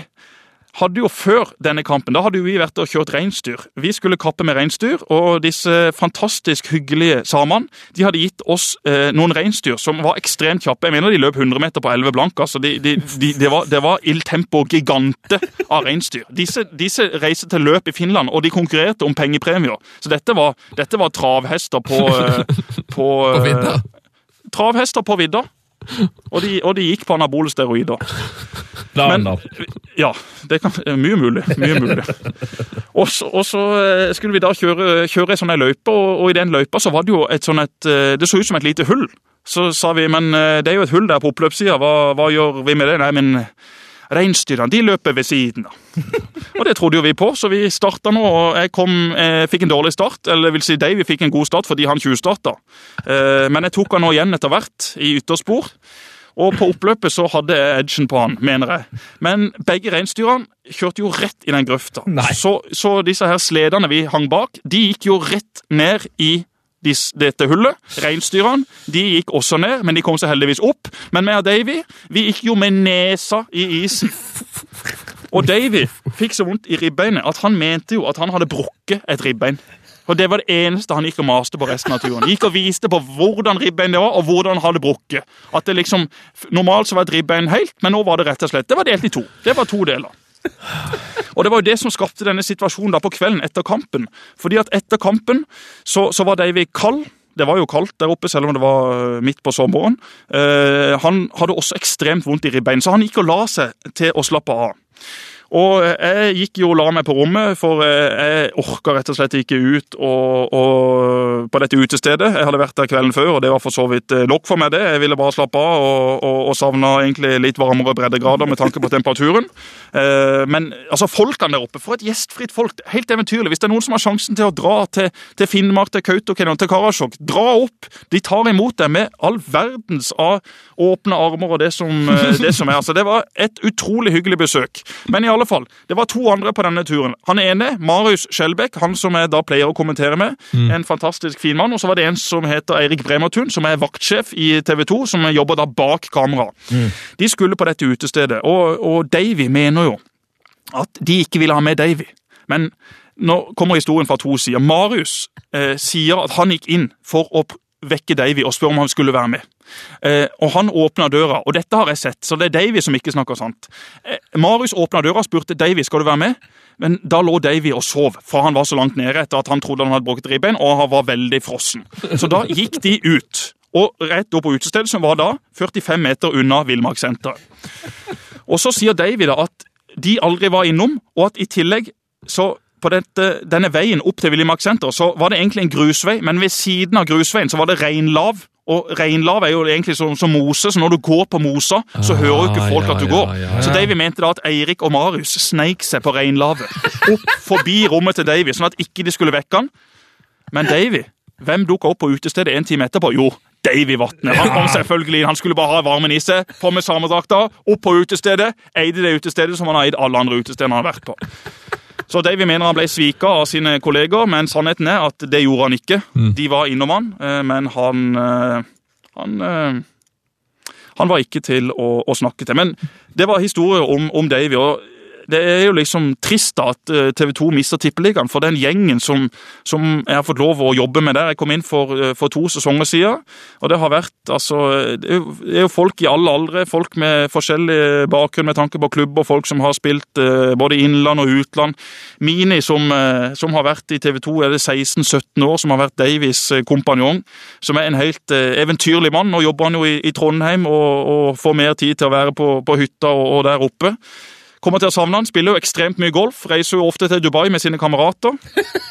hadde jo før denne kampen, da hadde jo vi vært og kjørt reinsdyr. Vi skulle kappe med reinsdyr, og disse fantastisk hyggelige samene de hadde gitt oss eh, noen reinsdyr som var ekstremt kjappe. Jeg mener de løp 100 meter på 11 blank. altså de, de, de, Det var, det var il tempo gigante av reinsdyr. Disse, disse reiste til løp i Finland, og de konkurrerte om pengepremier. Så dette var, dette var travhester på, eh, på, På eh, Travhester på vidda. Og de, og de gikk på anabole steroider. Men, ja, det kan, mye mulig. mye mulig. Og så, og så eh, skulle vi da kjøre, kjøre ei sånn løype, og, og i den løypa så var det jo et sånn et eh, Det så ut som et lite hull. Så sa vi men eh, det er jo et hull der på oppløpssida, hva, hva gjør vi med det? Nei, men reinsdyrene de løper ved siden av. Og det trodde jo vi på, så vi starta nå. og Jeg kom, eh, fikk en dårlig start, eller vil si Davy fikk en god start fordi han tjuvstarta. Eh, men jeg tok han nå igjen etter hvert i ytterspor. Og på oppløpet så hadde jeg edgen på han, mener jeg. Men begge reinsdyrene kjørte jo rett i den grøfta. Så, så disse her sledene vi hang bak, de gikk jo rett ned i dette hullet. Reinsdyrene de gikk også ned, men de kom seg heldigvis opp. Men vi og Davy vi gikk jo med nesa i isen. Og Davy fikk så vondt i ribbeinet at han mente jo at han hadde brukket et ribbein. Og Det var det eneste han gikk og maste på resten av turen. Gikk og viste på hvordan ribbein det var, og hvordan han hadde brukket. At det liksom, Normalt så var et ribbein helt, men nå var det rett og slett Det var delt i to. Det var to deler. Og Det var jo det som skapte denne situasjonen da på kvelden etter kampen. Fordi at etter kampen så, så var Davy kald. Det var jo kaldt der oppe, selv om det var øh, midt på sommeren. Eh, han hadde også ekstremt vondt i ribbein, så han gikk og la seg til å slappe av. Og jeg gikk jo og la meg på rommet, for eh, jeg orka rett og slett ikke ut og, og på dette utestedet. Jeg hadde vært der kvelden før, og det var for så vidt eh, nok for meg, det. Jeg ville bare slappe av og, og, og savna egentlig litt varmere breddegrader med tanke på temperaturen. Eh, Men altså, folkene der oppe, for et gjestfritt folk. Helt eventyrlig. Hvis det er noen som har sjansen til å dra til, til Finnmark, til Kautokeino, til Karasjok, dra opp. De tar imot deg med all verdens av åpne armer og det som, eh, det som er. Altså, det var et utrolig hyggelig besøk. Men i alle fall, det var to andre på denne turen. Han ene, Marius Skjelbæk, han som jeg da pleier å kommentere med. En fantastisk fin mann. Og så var det en som heter Eirik Bremertun, som er vaktsjef i TV 2, som jobber da bak kamera. De skulle på dette utestedet, og, og Davy mener jo at de ikke ville ha med Davy. Men nå kommer historien fra to sider. Marius eh, sier at han gikk inn for å vekke Davy og spørre om han skulle være med. Eh, og Han åpna døra, og dette har jeg sett, så det er Davy som ikke snakker sant. Eh, Marius åpna døra og spurte Davy skal du være med. Men da lå Davy og sov, for han var så langt nede etter at han trodde han hadde brukket ribbein, og han var veldig frossen. Så da gikk de ut, og rett opp på utestedet, som var da 45 meter unna Villmarkssenteret. Og så sier Davy da at de aldri var innom, og at i tillegg så på dette, denne veien opp til Villmarkssenteret så var det egentlig en grusvei, men ved siden av grusveien så var det reinlav. Og reinlav er jo egentlig som, som mose, så når du går på mosa, så hører jo ikke folk ja, at du går. ja, ja. Så Davy mente da at Eirik og Marius sneik seg på reinlavet. Opp forbi rommet til Davy, sånn at ikke de skulle vekke han. Men Davy, hvem dukka opp på utestedet en time etterpå? Jo, Davy Vatne. Han kom selvfølgelig inn, han skulle bare ha varmen i seg. På med samedrakta, opp på utestedet. Eide det utestedet som han har eid alle andre utesteder han har vært på. Så Davy mener han ble svika av sine kolleger, men sannheten er at det gjorde han ikke. De var innom han, eh, men han eh, han, eh, han var ikke til å, å snakke til. Men det var historie om, om Davy. og det er jo liksom trist da at eh, TV 2 mister Tippeligaen, for den gjengen som, som jeg har fått lov å jobbe med der Jeg kom inn for, eh, for to sesonger siden, og det har vært altså Det er jo, folk i alle aldre, folk med forskjellig bakgrunn med tanke på klubber, folk som har spilt eh, både innland og utland. Mini, som, eh, som har vært i TV 2 er det 16-17 år, som har vært Davies kompanjong, som er en helt eventyrlig mann. Nå jobber han jo i, i Trondheim og, og får mer tid til å være på, på hytta og, og der oppe. Kommer til å savne han, spiller jo ekstremt mye golf, reiser jo ofte til Dubai med sine kamerater.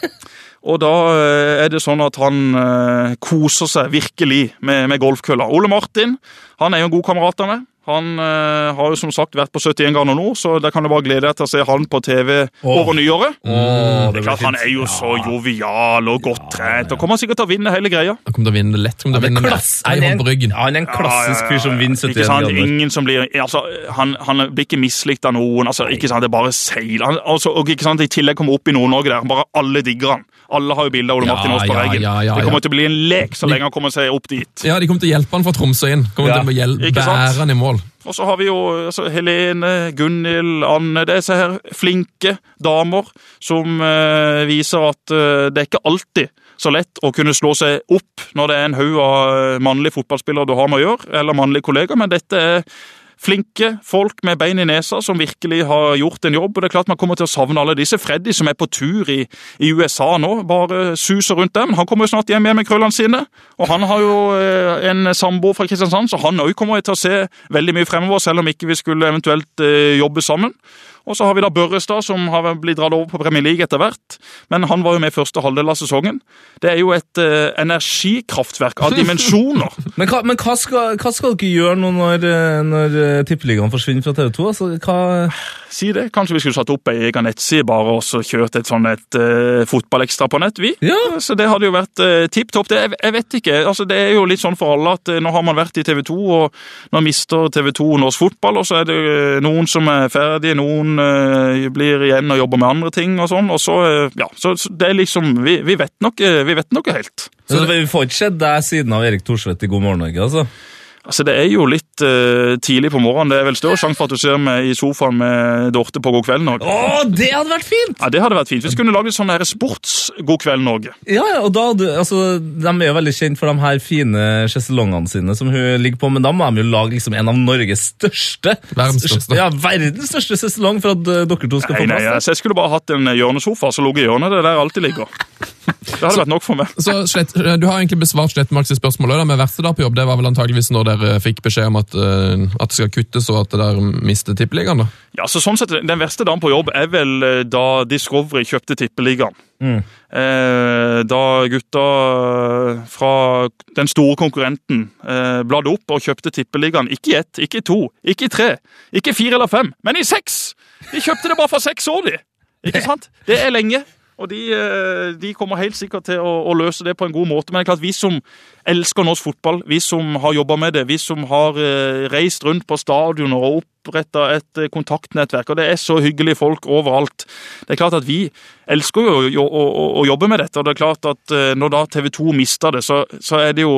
<laughs> Og da eh, er det sånn at han eh, koser seg virkelig med, med golfkølla. Ole Martin han er jo en god kamerat av meg. Han eh, har jo som sagt vært på 71 grader nord, så der kan du bare glede deg til å se han på TV over nyåret. Åh, Det er klart Han er jo så jovial og godt trent og kommer sikkert til å vinne hele greia. Han kommer til å vinne lett. Kommer til å Han vinne med klass, ett i han, er hånd på en, ryggen. ja, han er en klassisk fyr som vinner 71 Ikke sant? grader. Ingen som blir, altså, han, han blir ikke mislikt av noen. altså, ikke sant? Det er bare seil. Han, altså, og ikke sant? I tillegg kommer opp i Nord-Norge der, bare alle digger han. Alle har jo bilde av Ole Martin Aas på veggen. Det kommer til å bli en lek så lenge han kommer seg opp dit. Ja, De kommer til å hjelpe han fra Tromsø inn. Kommer til å hjelpe, bære han i mål. Og så har vi jo altså, Helene, Gunhild, Anne Det er disse her flinke damer som eh, viser at eh, det er ikke alltid så lett å kunne slå seg opp når det er en haug av eh, mannlige fotballspillere du har med å gjøre, eller mannlige kollegaer, men dette er flinke folk med bein i nesa som virkelig har gjort en jobb. og det er klart Man kommer til å savne alle disse. Freddy som er på tur i, i USA nå, bare suser rundt dem. Han kommer jo snart hjem igjen med krøllene sine. Og han har jo eh, en samboer fra Kristiansand, så han òg kommer til å se veldig mye fremover, selv om ikke vi skulle eventuelt eh, jobbe sammen. Og så har vi da Børrestad, som har blitt dratt over på Premier League etter hvert. Men han var jo med i første halvdel av sesongen. Det er jo et uh, energikraftverk av <laughs> dimensjoner. Men, hva, men hva, skal, hva skal dere gjøre nå når, eh, når eh, Tippeligaen forsvinner fra TV 2? Altså, hva, Si det. Kanskje vi skulle satt opp ei egen nettside bare og så kjørt et sånn et uh, fotballekstra på nett, vi. Ja. Så det hadde jo vært uh, tipp topp. Det, jeg, jeg vet ikke. Altså, det er jo litt sånn for alle at uh, nå har man vært i TV 2, og nå mister TV 2 norsk fotball, og så er det noen som er ferdige, noen blir igjen og jobber med andre ting og sånn, og så Ja, så, så det er liksom Vi, vi vet nok vi vet noe helt. så vi får ikke sett deg siden av Erik Thorsvedt i God morgen Norge, altså? Altså, Det er jo litt uh, tidlig på morgenen. Det er vel større sjanse for at du ser meg i sofaen med Dorte på God kveld Norge. Å, det hadde vært fint! Ja, Det hadde vært fint. Vi skulle lagd sånn her sports-God kveld Norge. Ja, ja, og da, altså, De er jo veldig kjent for de her fine sjeselongene sine som hun ligger på, men da må de jo lage liksom en av Norges største Verdens største. Ja, verdens største sjeselong for at eh, dere to skal Nei, få nei, plass. altså, Jeg skulle bare hatt en hjørnesofa som lå i hjørnet. Det er der jeg alltid ligger. Det hadde vært nok for meg. Så slett, Du har egentlig besvart Slettemarks spørsmål da, med verste dag på jobb. Det var vel antageligvis når dere fikk beskjed om at, eh, at det skal kuttes og at dere mister tippeligaen? da? Ja, så sånn sett, Den verste dagen på jobb er vel eh, da Discovery kjøpte Tippeligaen. Eh, da gutta eh, fra den store konkurrenten eh, bladde opp og kjøpte Tippeligaen. Ikke i ett, ikke i to, ikke i tre, ikke i fire eller fem, men i seks! De kjøpte det bare for seks år, de! Ikke <laughs> sant? Det er lenge. Og de, eh, de kommer helt sikkert til å, å løse det på en god måte. Men det er klart, vi som elsker norsk fotball, vi som har jobba med det, vi som har eh, reist rundt på stadioner og oppretta et eh, kontaktnettverk, og det er så hyggelige folk overalt. Det er klart at vi elsker jo å, å, å, jobbe med dette, og det er klart at når da TV 2 mister det, så, så er det jo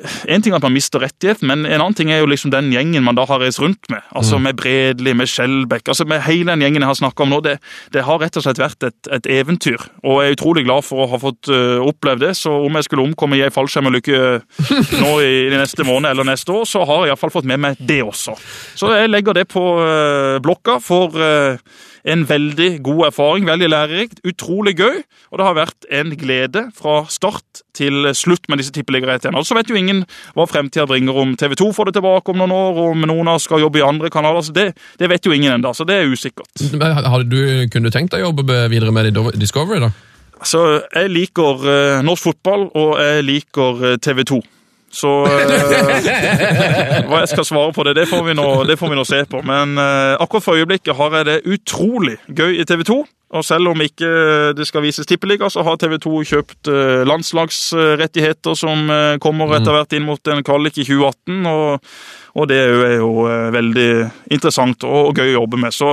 en ting er at man mister rettigheten, men en annen ting er jo liksom den gjengen man da har reist rundt med. Altså Med Bredli, med Skjelbæk, altså med hele den gjengen jeg har snakka om nå. Det, det har rett og slett vært et, et eventyr. Og jeg er utrolig glad for å ha fått uh, opplevd det. Så om jeg skulle omkomme i ei fallskjermulykke <laughs> nå i, i neste måned eller neste år, så har jeg iallfall fått med meg det også. Så jeg legger det på uh, blokka for uh, en veldig god erfaring, veldig lærerikt, utrolig gøy. Og det har vært en glede fra start til slutt med disse tippeligarettighetene. Og så vet jo ingen hva fremtida bringer om TV 2 får det tilbake om noen år, om noen av skal jobbe i andre kanaler. Så det, det vet jo ingen ennå, så det er usikkert. Men Hadde du, kunne du tenkt deg å jobbe videre med Discovery? da? Altså, jeg liker eh, norsk fotball, og jeg liker eh, TV 2. Så eh, hva jeg skal svare på det, det får vi nå, det får vi nå se på. Men eh, akkurat for øyeblikket har jeg det utrolig gøy i TV 2. Og selv om ikke det skal vises tippeliga, så har TV 2 kjøpt eh, landslagsrettigheter som eh, kommer etter hvert inn mot en kvalik i 2018. Og, og det er jo, er jo eh, veldig interessant og, og gøy å jobbe med. Så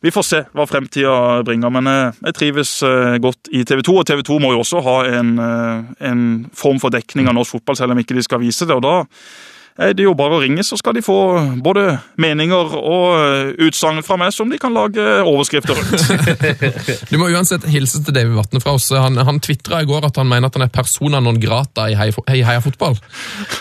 vi får se hva fremtida bringer. Men eh, jeg trives eh, godt i TV 2. Og TV 2 må jo også ha en, eh, en form for dekning av norsk fotball, selv om ikke de skal vise det. og da er det jo bare å ringe, så skal de få både meninger og eh, utsagn fra meg som de kan lage overskrifter rundt. <laughs> Du må uansett hilse til David Vatne fra oss. Han, han tvitra i går at han mener at han er persona non grata i Heia, i heia Fotball.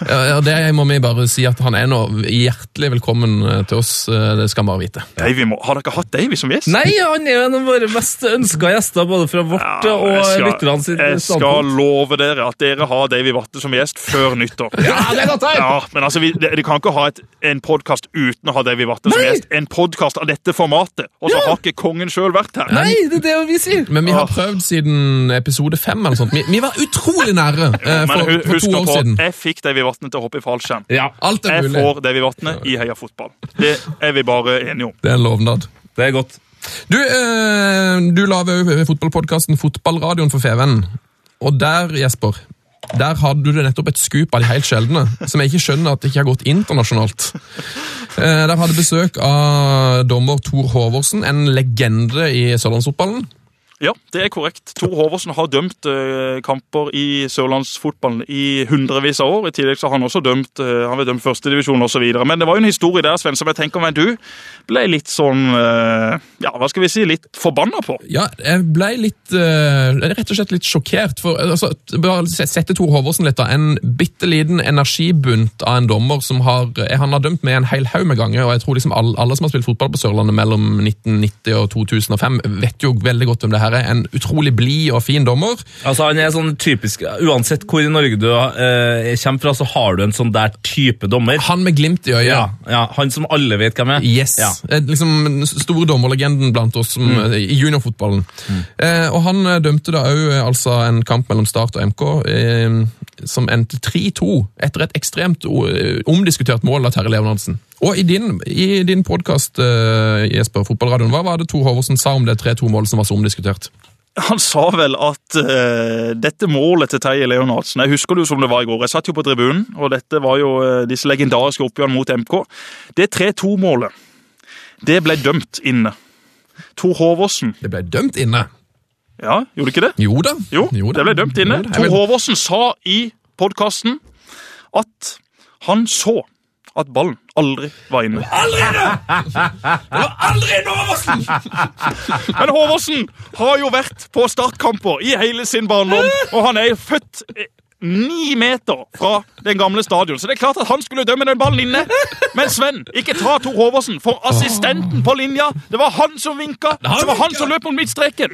Ja, Det må vi bare si at han er nå hjertelig velkommen eh, til oss. eh, Det skal han bare vite. Davy har dere hatt Davy som gjest? Nei, han er en av våre mest ønska gjester, både fra vårt Ja, og lytterne sitt Jeg skal love dere at dere har Davy Vatne som gjest før nyttår. Ja, det er godt her! Ja, men altså, vi, de, de kan ikke ha et, en podkast uten å ha Davy Vatne som gjest. En podkast av dette formatet, og så Ja! har ikke kongen sjøl vært her. Nei, det er det vi sier! Men vi har prøvd siden episode fem. eller sånt. Vi, vi var utrolig nære eh, for, for to nå år på, siden. jeg fikk Davy Vatne til å hoppe i fallskjerm. Ja, Alt er Jeg mulig. får Davy Vatne i Heia Fotball. Det er vi bare enige om. Det er en lovnad. det er godt. Du, eh, du lager jo fotballpodkasten Fotballradioen for Feven. Og der, Jesper, der hadde du nettopp et skup av de helt sjeldne, som jeg ikke skjønner at det ikke har gått internasjonalt. Eh, der hadde besøk av dommer Tor Håvorsen, en legende i sørlandsfotballen. Ja, det er korrekt. Tor Håvorsen har dømt eh, kamper i sørlandsfotballen i hundrevis av år. I tillegg så har han også dømt eh, han vil dømt førstedivisjon osv. Men det var jo en historie der Sven, som jeg tenker meg du ble litt sånn eh, Ja, hva skal vi si? Litt forbanna på. Ja, jeg ble litt eh, rett og slett litt sjokkert. For, altså, bare sette Tor Håvorsen litt, da. En bitte liten energibunt av en dommer som har eh, Han har dømt med en hel haug med ganger, og jeg tror liksom alle, alle som har spilt fotball på Sørlandet mellom 1990 og 2005, vet jo veldig godt hvem det her er. En utrolig blid og fin dommer. Altså, han er sånn typisk, Uansett hvor i Norge du eh, kommer fra, så har du en sånn der type dommer. Han med glimt i øyet. Ja, ja, Han som alle vet hvem er. Yes. Ja. Eh, Liksom den store dommerlegenden blant oss som, mm. i juniorfotballen. Eh, og han eh, dømte da òg altså en kamp mellom Start og MK eh, som endte 3-2 etter et ekstremt eh, omdiskutert mål av Terje Leonardsen. Og i din, i din podkast, uh, Jesper, Fotballradioen, hva var det Tor Håvorsen sa om det 3-2-målet som var så omdiskutert? Han sa vel at uh, dette målet til Terje Leonardsen Jeg husker det jo som det var i går. Jeg satt jo på tribunen, og dette var jo uh, disse legendariske oppgjørene mot MK. Det 3-2-målet, det ble dømt inne. Tor Håvorsen Det ble dømt inne. Ja, gjorde det ikke det? Jo da. Jo, da. det ble dømt inne. Jo Tor Hoversen sa i podkasten at han så at ballen aldri var inne. Men Håvardsen har jo vært på startkamper i hele sin barndom, og han er født ni meter fra den gamle stadion. Så det er klart at han skulle dømme den ballen inne. Men Sven, ikke ta Tor Håvorsen, for assistenten på linja, det var han som vinka. Det var han som løp mot midtstreken.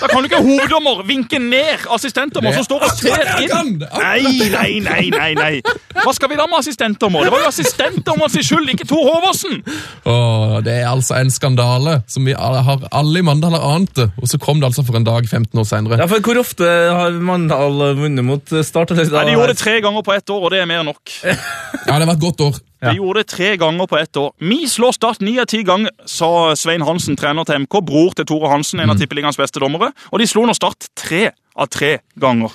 Da kan du ikke hoveddommer vinke ned assistentdommer som står og ser inn. Nei, nei, nei, nei, nei. Hva skal vi da med assistentdommer? Det var jo assistentdommer sin skyld, ikke Tor Håvorsen. Åh, det er altså en skandale som vi har alle i Mandal har ant det, og så kom det altså for en dag 15 år senere. Ja, for Hvor ofte har Mandal vunnet mot Start? Nei, De gjorde det tre ganger på ett år, og det er mer enn nok. Ja, det var et godt år. De gjorde det tre ganger på ett år. Vi slår Start ni av ti ganger, sa Svein Hansen, trener til MK, bror til Tore Hansen, en av tippeligaens beste dommere. Og de slo nå Start tre av tre ganger.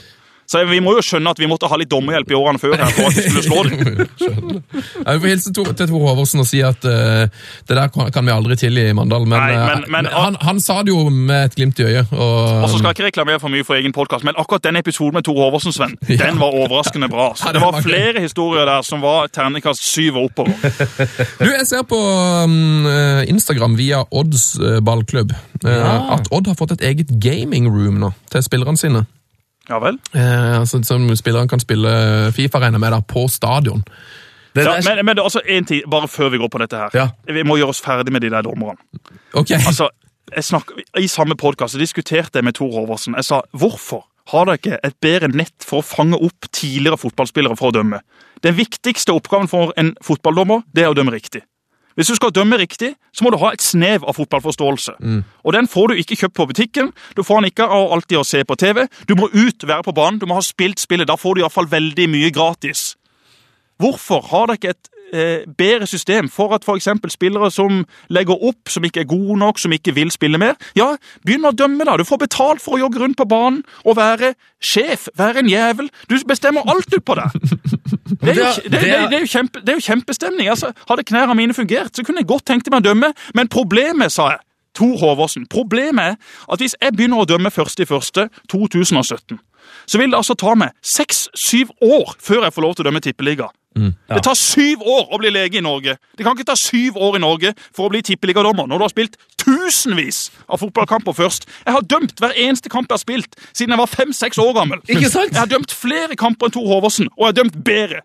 Så vi må jo skjønne at vi måtte ha litt dommerhjelp i årene før her for at vi skulle slå dem. <laughs> Jeg vil hilse til Tor Håvardsen og si at uh, det der kan vi aldri tilgi i Mandal. Men, Nei, eh, men- men- han, han sa det jo med et glimt i øyet. Og, Og så skal jeg ikke reklamere for mye for egen podkast, men akkurat den episoden med Tor Håvardsen, Sven, Ja. den var overraskende bra. Så det var flere historier der som var terningkast syv og oppover. Du, Jeg ser på um, eh, Instagram via Odds ballklubb ja. at Odd har fått et eget gaming room nå til spillerne sine. Ja vel? Eh, så, som spilleren kan spille Fifa regner med da, på stadion. Det Ja, der- men, men det er altså en ting, bare før vi går på dette her. Ja. Vi må gjøre oss ferdig med de der dommerne. Okay. <laughs> Altså, jeg snakker, I samme podkast diskuterte jeg med Tor Håvardsen. Jeg sa hvorfor har dere ikke et bedre nett for å fange opp tidligere fotballspillere for å dømme? Den viktigste oppgaven for en fotballdommer det er å dømme riktig. Hvis du skal dømme riktig, så må du ha et snev av fotballforståelse. Og Den får du ikke kjøpt på butikken. Du får den ikke av alltid å se på TV. Du må ut, være på banen, du må ha spilt spillet. Da får du iallfall veldig mye gratis. Hvorfor har dere ikke et bedre system for at f.eks. spillere som legger opp, som ikke er gode nok, som ikke vil spille mer, ja, begynn å dømme, da. Du får betalt for å jogge rundt på banen og være sjef, være en jævel. Du bestemmer alt du på deg. <laughs> Det er, jo, det, det, det, er jo kjempe, er jo kjempestemning. Altså, hadde knærne mine fungert, så kunne jeg godt tenkt meg å dømme, men problemet, sa jeg, Tor Håvåsen, problemet er at hvis jeg begynner å dømme 1.1.2017, så vil det altså ta meg seks-syv år før jeg får lov til å dømme Tippeliga. Det tar syv år å bli lege i Norge. Det kan ikke ta syv år i Norge for å bli tippeligadommer når du har spilt tusenvis av fotballkamper først. Jeg har dømt hver eneste kamp jeg har spilt siden jeg var fem-seks år gammel. Ikke sant? Jeg har dømt flere kamper enn Tor Håvardsen, og jeg har dømt bedre.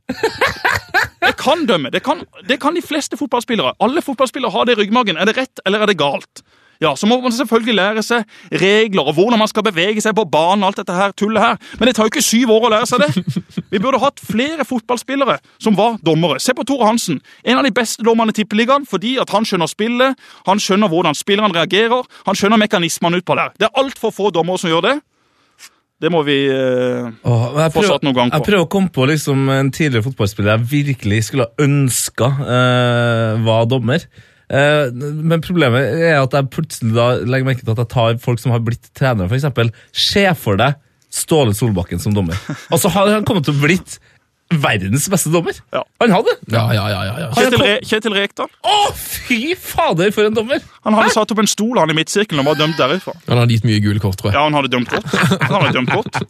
Jeg kan dømme. Det kan, det kan de fleste fotballspillere. Alle fotballspillere har det i ryggmargen. Er det rett, eller er det galt? Ja, Så må man selvfølgelig lære seg regler og hvordan man skal bevege seg på banen. alt dette her, tullet her. Men det tar jo ikke syv år å lære seg det. <laughs> Vi burde hatt flere fotballspillere som var dommere. Se på Tore Hansen. En av de beste dommerne i Tippeligaen fordi at han skjønner spillet, han skjønner hvordan spillerne reagerer, han skjønner mekanismene utpå der. Det er altfor få dommere som gjør det. Det må vi eh, Åh, prøver, satt noen gang på. jeg prøver å komme på liksom en tidligere fotballspiller jeg virkelig skulle ha ønska eh, var dommer. Eh, men problemet er at jeg plutselig da legger merke til at jeg tar folk som har blitt trenere, f.eks. Se for deg Ståle Solbakken som dommer. <laughs> Altså, har han kommet til å blitt verdens beste dommer? Ja. Han hadde! Ja, ja, ja. ja, ja. Kjetil, Re Kjetil Rekdal Å, fy fader, for en dommer! Han hadde satt opp en stol han i midtsirkelen og var dømt derifra. Han hadde gitt mye gule kort, tror jeg. Ja, han hadde dømt kort. Han hadde dømt kort.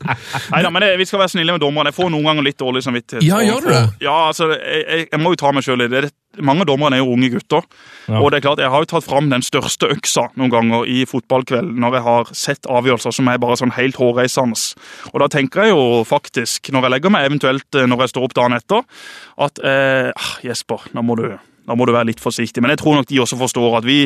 Neida, men det, Vi skal være snille med dommerne. Jeg får noen ganger litt dårlig samvittighet. Ja, gjør du det? Ja, altså, jeg, jeg, må jo ta meg sjøl i det. det. Mange av dommerne er jo unge gutter. Ja. Og det er klart, Jeg har jo tatt fram den største øksa noen ganger i fotballkveld når jeg har sett avgjørelser som er bare sånn helt hårreisende. Og da tenker jeg jo faktisk, når jeg legger meg, eventuelt eh, når jeg står opp dagen etter, at eh, ah, Jesper, nå må du da må du være litt forsiktig. Men jeg tror nok de også forstår at vi,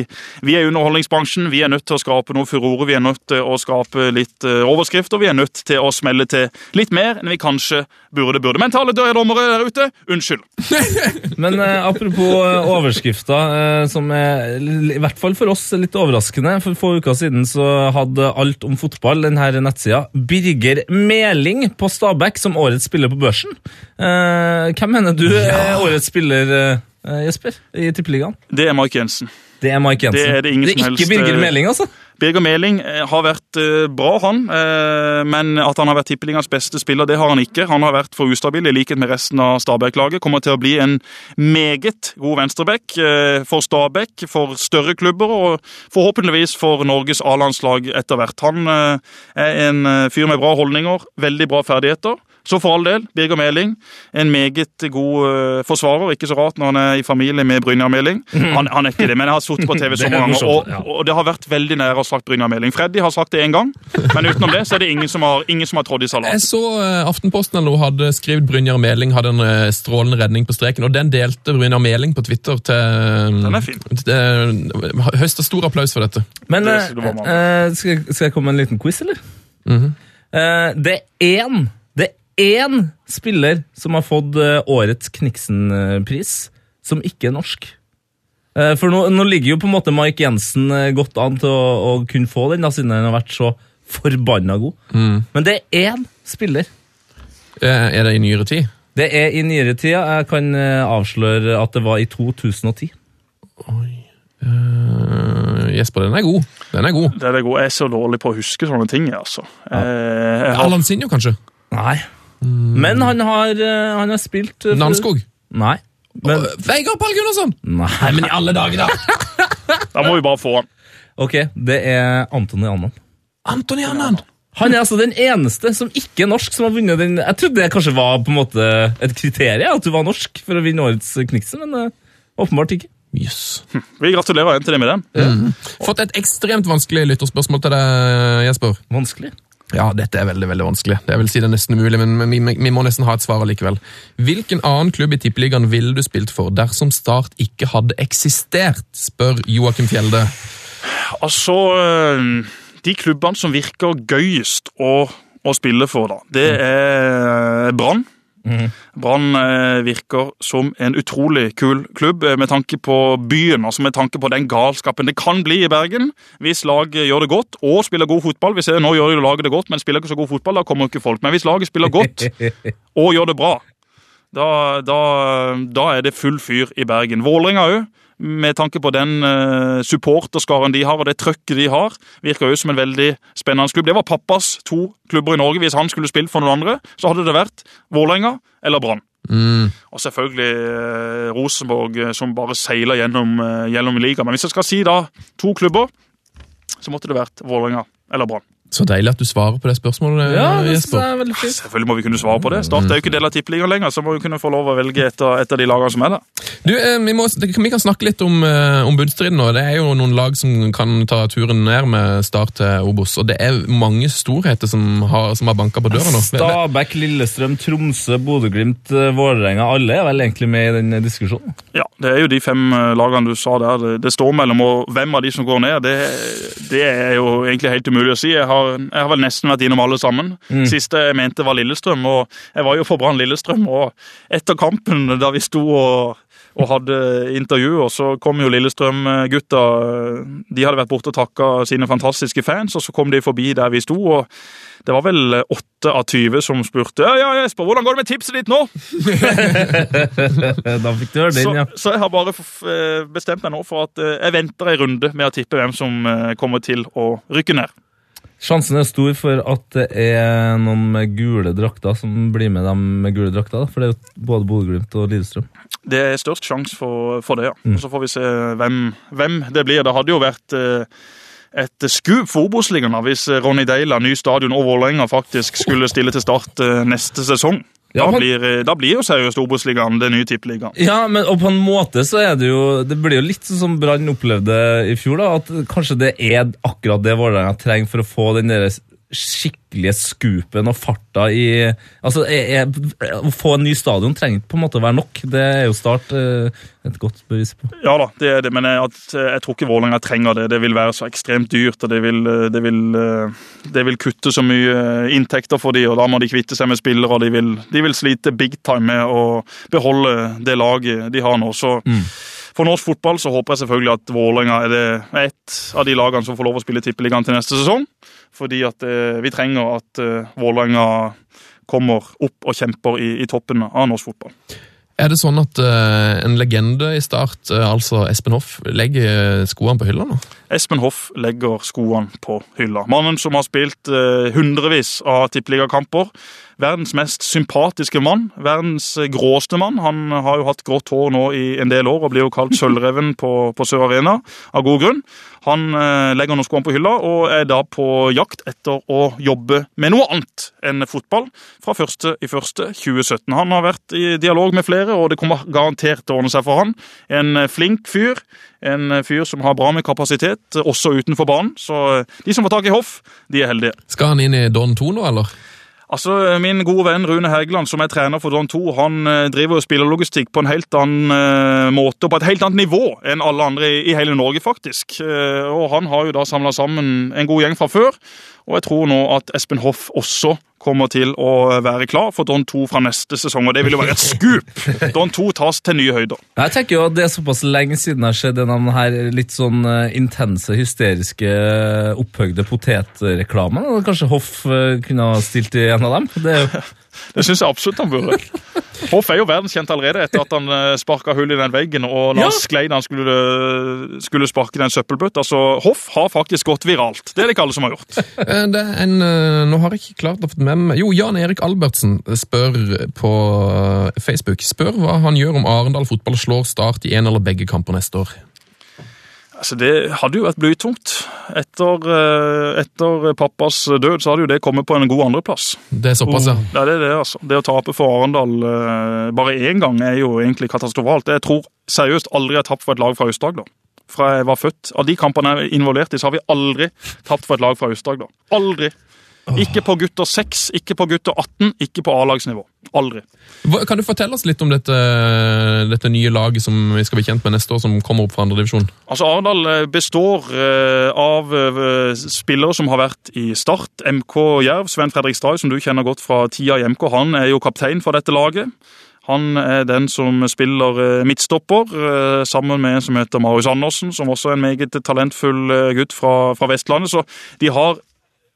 vi er i underholdningsbransjen. Vi er nødt til å skape noe furore. Vi er nødt til å skape litt overskrift, overskrifter. Vi er nødt til å smelle til litt mer enn vi kanskje burde burde. Men til alle dørdommere der ute, unnskyld. <laughs> Men eh, apropos eh, overskrifter, eh, som er i hvert fall for oss litt overraskende. For få uker siden så hadde Alt om fotball, denne nettsida, Birger Meling på Stabæk som årets spiller på børsen. Eh, hvem mener du er årets spiller, eh, Jesper, i Tippeligaen? Det er Mike Jensen. Det er Mike Jensen. Det er det ingen som ikke helst, Birger eh, Meling, altså? Birger Meling eh, har vært eh, bra, han. eh, Men at han har vært tippeligaens beste spiller, det har han ikke. Han har vært for ustabil, i likhet med resten av Stabæk-laget. Kommer til å bli en meget god venstreback eh, for Stabæk, for større klubber og forhåpentligvis for Norges A-landslag etter hvert. Han eh, er en eh, fyr med bra holdninger, veldig bra ferdigheter. Så for all del, Birger Meling, en meget god eh, forsvarer. Ikke så rart når han er i familie med Brynjar Meling. Han, han er ikke det, men jeg har sittet på TV så mange ganger, og, og det har vært veldig nære å sagt Brynjar Meling. Freddy har sagt det én gang, men utenom det så er det ingen som har, ingen som har trådd i Jeg så eh, Aftenposten eller noe hadde skrevet Brynjar Meling hadde en eh, strålende redning på streken, og den delte Brynjar Meling på Twitter til Den er fin. Høsta stor applaus for dette. Men Det- skal, skal jeg komme med en liten quiz, eller? Mm -hmm. det er én én spiller som har fått eh, årets Kniksen-pris, som ikke er norsk. Eh, for nå, nå ligger jo på en måte Mike Jensen eh, godt an til å, å kunne få den, da, siden han har vært så forbanna god. Men det er én spiller. Eh, Er det i nyere tid? Det er i nyere tid. Jeg kan avsløre at det var i 2010. Eh, Jesper, den er god. Den er god. Det er det gode. Jeg er så dårlig på å huske sånne ting. altså. Ja. Uh, har, Allan Sinjo, kanskje? Nei. Men han har, eh, han har spilt uh, Namskog? Nei. Men, Oh, Vegard Pall Gunnarsson! nei. Men i alle dager, da! <laughs> da må vi bare få han. Ok, det er Antony Annan. Antony Annan! Han er altså den eneste som ikke er norsk som har vunnet den. Jeg trodde det kanskje var på en måte et kriterium, at du var norsk for å vinne årets Kniksen, men uh, åpenbart ikke. Yes. Vi gratulerer en til det med den. Fått et ekstremt vanskelig lytterspørsmål til deg, Jesper. Vanskelig. Ja, dette er veldig veldig vanskelig. Det vil si det er nesten umulig, men vi, vi, må nesten ha et svar allikevel. Hvilken annen klubb i Tippeligaen ville du spilt for dersom Start ikke hadde eksistert, spør Joakim Fjelde. Altså, eh, de klubbene som virker gøyest å, å spille for, da, det er Brann. Brann eh, virker som en utrolig kul klubb eh, med tanke på byen, altså med tanke på den galskapen det kan bli i Bergen hvis laget gjør det godt og spiller god fotball. Vi ser nå gjør laget det godt, men spiller ikke så god fotball, da kommer ikke folk. Men hvis laget spiller godt <laughs> og gjør det bra, Da, da, da er det full fyr i Bergen. Vålerenga òg. Med tanke på den uh, supporterskaren de har og det trøkket de har, virker jo som en veldig spennende klubb. Det var pappas to klubber i Norge. Hvis han skulle spilt for noen andre, så hadde det vært Vålerenga eller Brann. Mm. Og selvfølgelig eh, Rosenborg, eh, som bare seiler gjennom, eh, gjennom ligaen. Men hvis jeg skal si da to klubber, så måtte det vært Vålerenga eller Brann. Så deilig at du svarer på det spørsmålet, Ja, det synes Jesper. jeg er veldig fint. Selvfølgelig må vi kunne svare på det. Start er jo ikke del av tippeligaen lenger, så må vi kunne få lov å velge et av, et av de lagene som er der. Du, eh, vi, må, vi kan snakke litt om, eh, om bunnstriden nå. Det er jo noen lag som kan ta turen ned med start til Obos, og det er mange storheter som har, som har banka på døra nå. Stabæk, Lillestrøm, Tromsø, Bodø-Glimt, eh, Vålerenga. Alle er vel egentlig med i den diskusjonen? Ja, Det er jo de fem eh, lagene du sa der det, det står mellom. Og hvem av de som går ned, det, det er jo egentlig helt umulig å si. Jeg har, jeg har vel nesten vært innom alle sammen. Siste jeg mente var Lillestrøm, og jeg var jo for Brann Lillestrøm. Og etter kampen, da vi sto og, og hadde og så kom jo Lillestrøm-gutta. De hadde vært borte og takka sine fantastiske fans, og så kom de forbi der vi sto. og det var vel åtte av 20 som spurte ja, ja, Jesper, hvordan går det med tipset ditt nå? <laughs> Da fikk du høre den, ja. så jeg har bare bestemt meg nå for at eh, jeg venter en runde med å tippe hvem som eh, kommer til å rykke ned. Sjansen er stor for at det er noen med gule drakter som blir med dem med gule drakter. For det er jo både Bodø-Glimt og Lillestrøm. Det er størst sjanse for, for det, ja. Og Så får vi se hvem, hvem det blir. Det hadde jo vært eh, et skup for Obos-ligaen hvis Ronny Deila, ny stadion og Vålerenga faktisk skulle stille til start eh, neste sesong. Ja, Da blir, eh, da blir jo seriøst Obos-ligaen den nye tippeligaen. Ja, men og på en måte så er det jo Det blir jo litt sånn som Brann opplevde i fjor, da. At kanskje det er akkurat det Vålerenga trenger for å få den der skikkelige skupen og farta i Altså, jeg, jeg, Å få en ny stadion trenger ikke på en måte å være nok. Det er jo Start eh, et godt bevis på. Ja da, det er det, men jeg, jeg tror ikke Vålerenga trenger det. Det vil være så ekstremt dyrt, og det vil, eh, det vil, eh, det vil kutte så mye inntekter for de, og da må de kvitte seg med spillere, og de vil, de vil slite big time med å beholde det laget de har nå. Så for norsk fotball så håper jeg selvfølgelig at Vålerenga er er et av de lagene som får lov å spille Tippeligaen til neste sesong, fordi at eh, vi trenger at eh, Vålerenga kommer opp og kjemper i, i toppen av norsk fotball. Er det sånn at uh, en legende i start, uh, altså Espen Hoff, legger skoene på hylla nå? Espen Hoff legger skoene på hylla. Mannen som har spilt uh, hundrevis av tippeligakamper. Verdens mest sympatiske mann. Verdens gråeste mann. Han har jo hatt grått hår nå i en del år og blir jo kalt Sølvreven på, på Sør Arena, av god grunn. Han eh, legger nå skoene på hylla og er da på jakt etter å jobbe med noe annet enn fotball fra 1.1.2017. Han har vært i dialog med flere, og det kommer garantert til å ordne seg for han. En flink fyr. En fyr som har bra med kapasitet, eh, også utenfor banen. Så eh, de som får tak i Hoff, de er heldige. Skal han inn i Don 2 nå, eller? Altså, Min gode venn Rune Hægeland, som er trener for Don 2, han eh, driver og spiller logistikk på en helt annen eh, måte og på et helt annet nivå enn alle andre i, hele Norge, faktisk. Eh, og Han har jo da samla sammen en god gjeng fra før, og jeg tror nå at Espen Hoff også kommer til å være klar for Don 2 fra neste sesong, og det vil jo være et skup! <laughs> Don 2 tas til nye høyder. Jeg tenker jo at Det er såpass lenge siden det har skjedd en av de her litt sånn eh, intense, hysteriske, opphøgde potetreklamen. Kanskje Hoff eh, kunne ha stilt i en av dem? Det er jo Det syns jeg absolutt han burde. Hoff er jo verdenskjent allerede etter at han sparka hull i den veggen og Lars Ja. sklei da han skulle, skulle sparke den søppelbøtta. Så Hoff har faktisk gått viralt. Det er det ikke alle som har gjort. Eh, Det en, eh, nå har jeg ikke klart å få med meg Jo, Jan Erik Albertsen spør på eh, Facebook Spør hva han gjør om Arendal fotball slår Start i en eller begge kamper neste år. Altså, Det hadde jo vært blytungt. Etter, eh, etter pappas død så hadde jo det kommet på en god andreplass. Det er såpass, ja. Ja, det er det, altså. Det å tape for Arendal eh, bare én gang er jo egentlig katastrofalt. Jeg tror seriøst aldri jeg har tapt for et lag fra Aust-Agder. Fra jeg var født. Av de kampene jeg er involvert i, så har vi aldri tapt for et lag fra Aust-Agder. Aldri. Ikke på gutter 6, ikke på gutter 18, ikke på A-lagsnivå. Aldri. Kan du fortelle oss litt om dette, dette nye laget som vi skal bli kjent med neste år, som kommer opp fra andredivisjon? Altså, Arendal eh, består eh, av eh, spillere som har vært i Start, MK Jerv. Sven Fredrik Stray, som du kjenner godt fra tida i MK, han er jo kaptein for dette laget. Han er den som spiller eh, midtstopper, eh, sammen med en som heter Marius Andersen, som også er en meget talentfull eh, gutt fra, fra Vestlandet. Så de har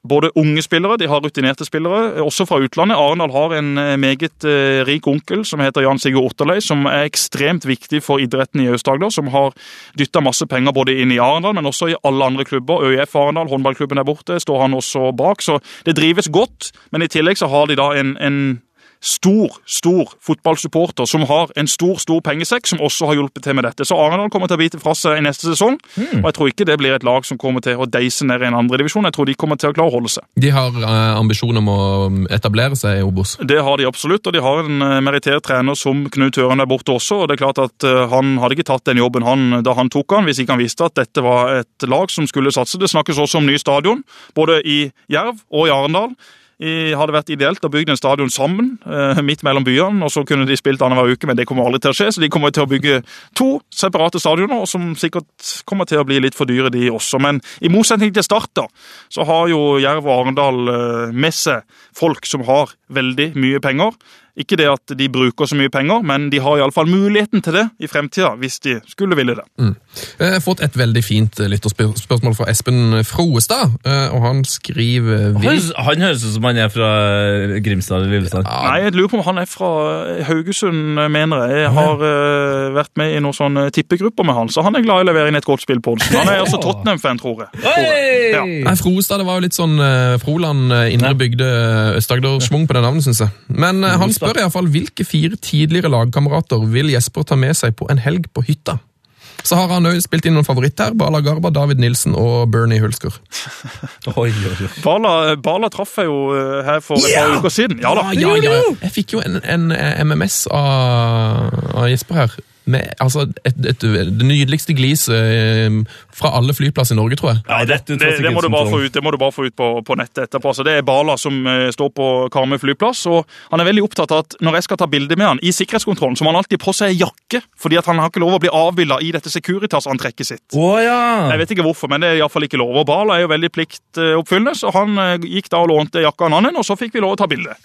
både unge spillere, de har rutinerte spillere, også fra utlandet. Arendal har en eh, meget eh, rik onkel som heter Jan Sigurd Otterlei, som er ekstremt viktig for idretten i Aust-Agder. Som har dytta masse penger både inn i Arendal, men også i alle andre klubber. ØIF Arendal, håndballklubben der borte, står han også bak. Så det drives godt, men i tillegg så har de da en, en stor, stor fotballsupporter som har en stor stor pengesekk, som også har hjulpet til med dette. Så Arendal kommer til å bite fra seg i neste sesong. Og jeg tror ikke det blir et lag som kommer til å deise ned i en andredivisjon. Jeg tror de kommer til å klare å holde seg. De har eh, ambisjon om å etablere seg i Obos. Det har de absolutt, og de har en eh, merittert trener som Knut Høren der borte også. og det er klart at eh, Han hadde ikke tatt den jobben han, da han tok han, hvis ikke han visste at dette var et lag som skulle satse. Det snakkes også om ny stadion, både i Jerv og i Arendal. I, hadde vært ideelt å bygge en stadion sammen, eh, midt mellom byene, og så kunne de spilt annenhver uke, men det kommer aldri til å skje. Så de kommer til å bygge to separate stadioner, som sikkert kommer til å bli litt for dyre, de også. Men i motsetning til Start, da, så har jo Jerv og Arendal eh, med seg folk som har veldig mye penger. Ikke det at de bruker så mye penger, men de har iallfall muligheten til det i fremtida, hvis de skulle ville det. Jeg har fått et veldig fint eh, lytterspørsmål fra Espen Froestad, eh, og han skriver Han vil... han høres ut som han er fra Grimstad eller Lillesand. Nei, jeg lurer på om han er fra Haugesund, mener jeg. Jeg har uh, vært med i noen sånne tippegrupper med han, så han er glad i å levere inn et godt spill på Olsen. Han er altså Tottenham-fan, tror jeg. Ja. Nei, Froestad, det var jo litt sånn uh, Froland, eh, indre bygde, eh, Øst-Agder-schwung på det navnet, syns jeg. Men uh, han spør iallfall hvilke fire tidligere lagkamerater vil Jesper ta med seg på en helg på hytta? Så har han òg spilt inn noen favoritter. Bala Garba, David Nilsen og Bernie Hulsker. <laughs> Oi, oi, oi. Bala, Bala traff jeg jo eh, her for et par uker siden. Ja da. ja, ja. Jeg fikk jo en, en eh, MMS av, av Jesper her. Med, altså, et, et, det nydeligste gliset eh, fra alle flyplasser i Norge, tror jeg. Ja, det, Det, det, må du bare få ut, det må du bare få ut på, på nettet etterpå. Så det er Bala som eh, står på Karmøy flyplass. og Han er veldig opptatt av at når jeg skal ta bilde med han i sikkerhetskontrollen, så må han alltid på seg jakke, fordi at han har ikke lov å bli avbilda i dette Securitas-antrekket sitt. Å ja! Jeg vet ikke hvorfor, men det er iallfall ikke lov. Og Bala er jo veldig pliktoppfyllende, så han eh, gikk da og lånte jakka en annen, og så fikk vi lov å ta bilde.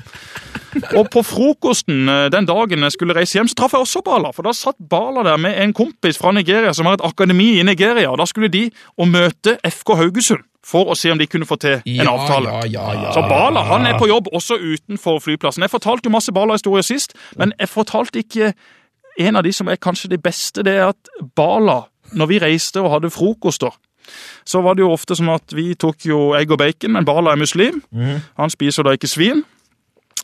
Og på frokosten eh, den dagen jeg skulle reise hjem, så traff jeg også Bala. For da satt Bala der med en kompis fra Nigeria som har et akademi i Nigeria. og Da skulle de å møte FK Haugesund for å se om de kunne få til en avtale. Ja, ja, ja. Så Bala han er på jobb også utenfor flyplassen. Jeg fortalte jo masse Bala-historier sist, men jeg fortalte ikke en av de som er kanskje de beste. Det er at Bala, når vi reiste og hadde frokoster, så var det jo ofte sånn at vi tok jo egg og bacon, men Bala er muslim. Han spiser da ikke svin,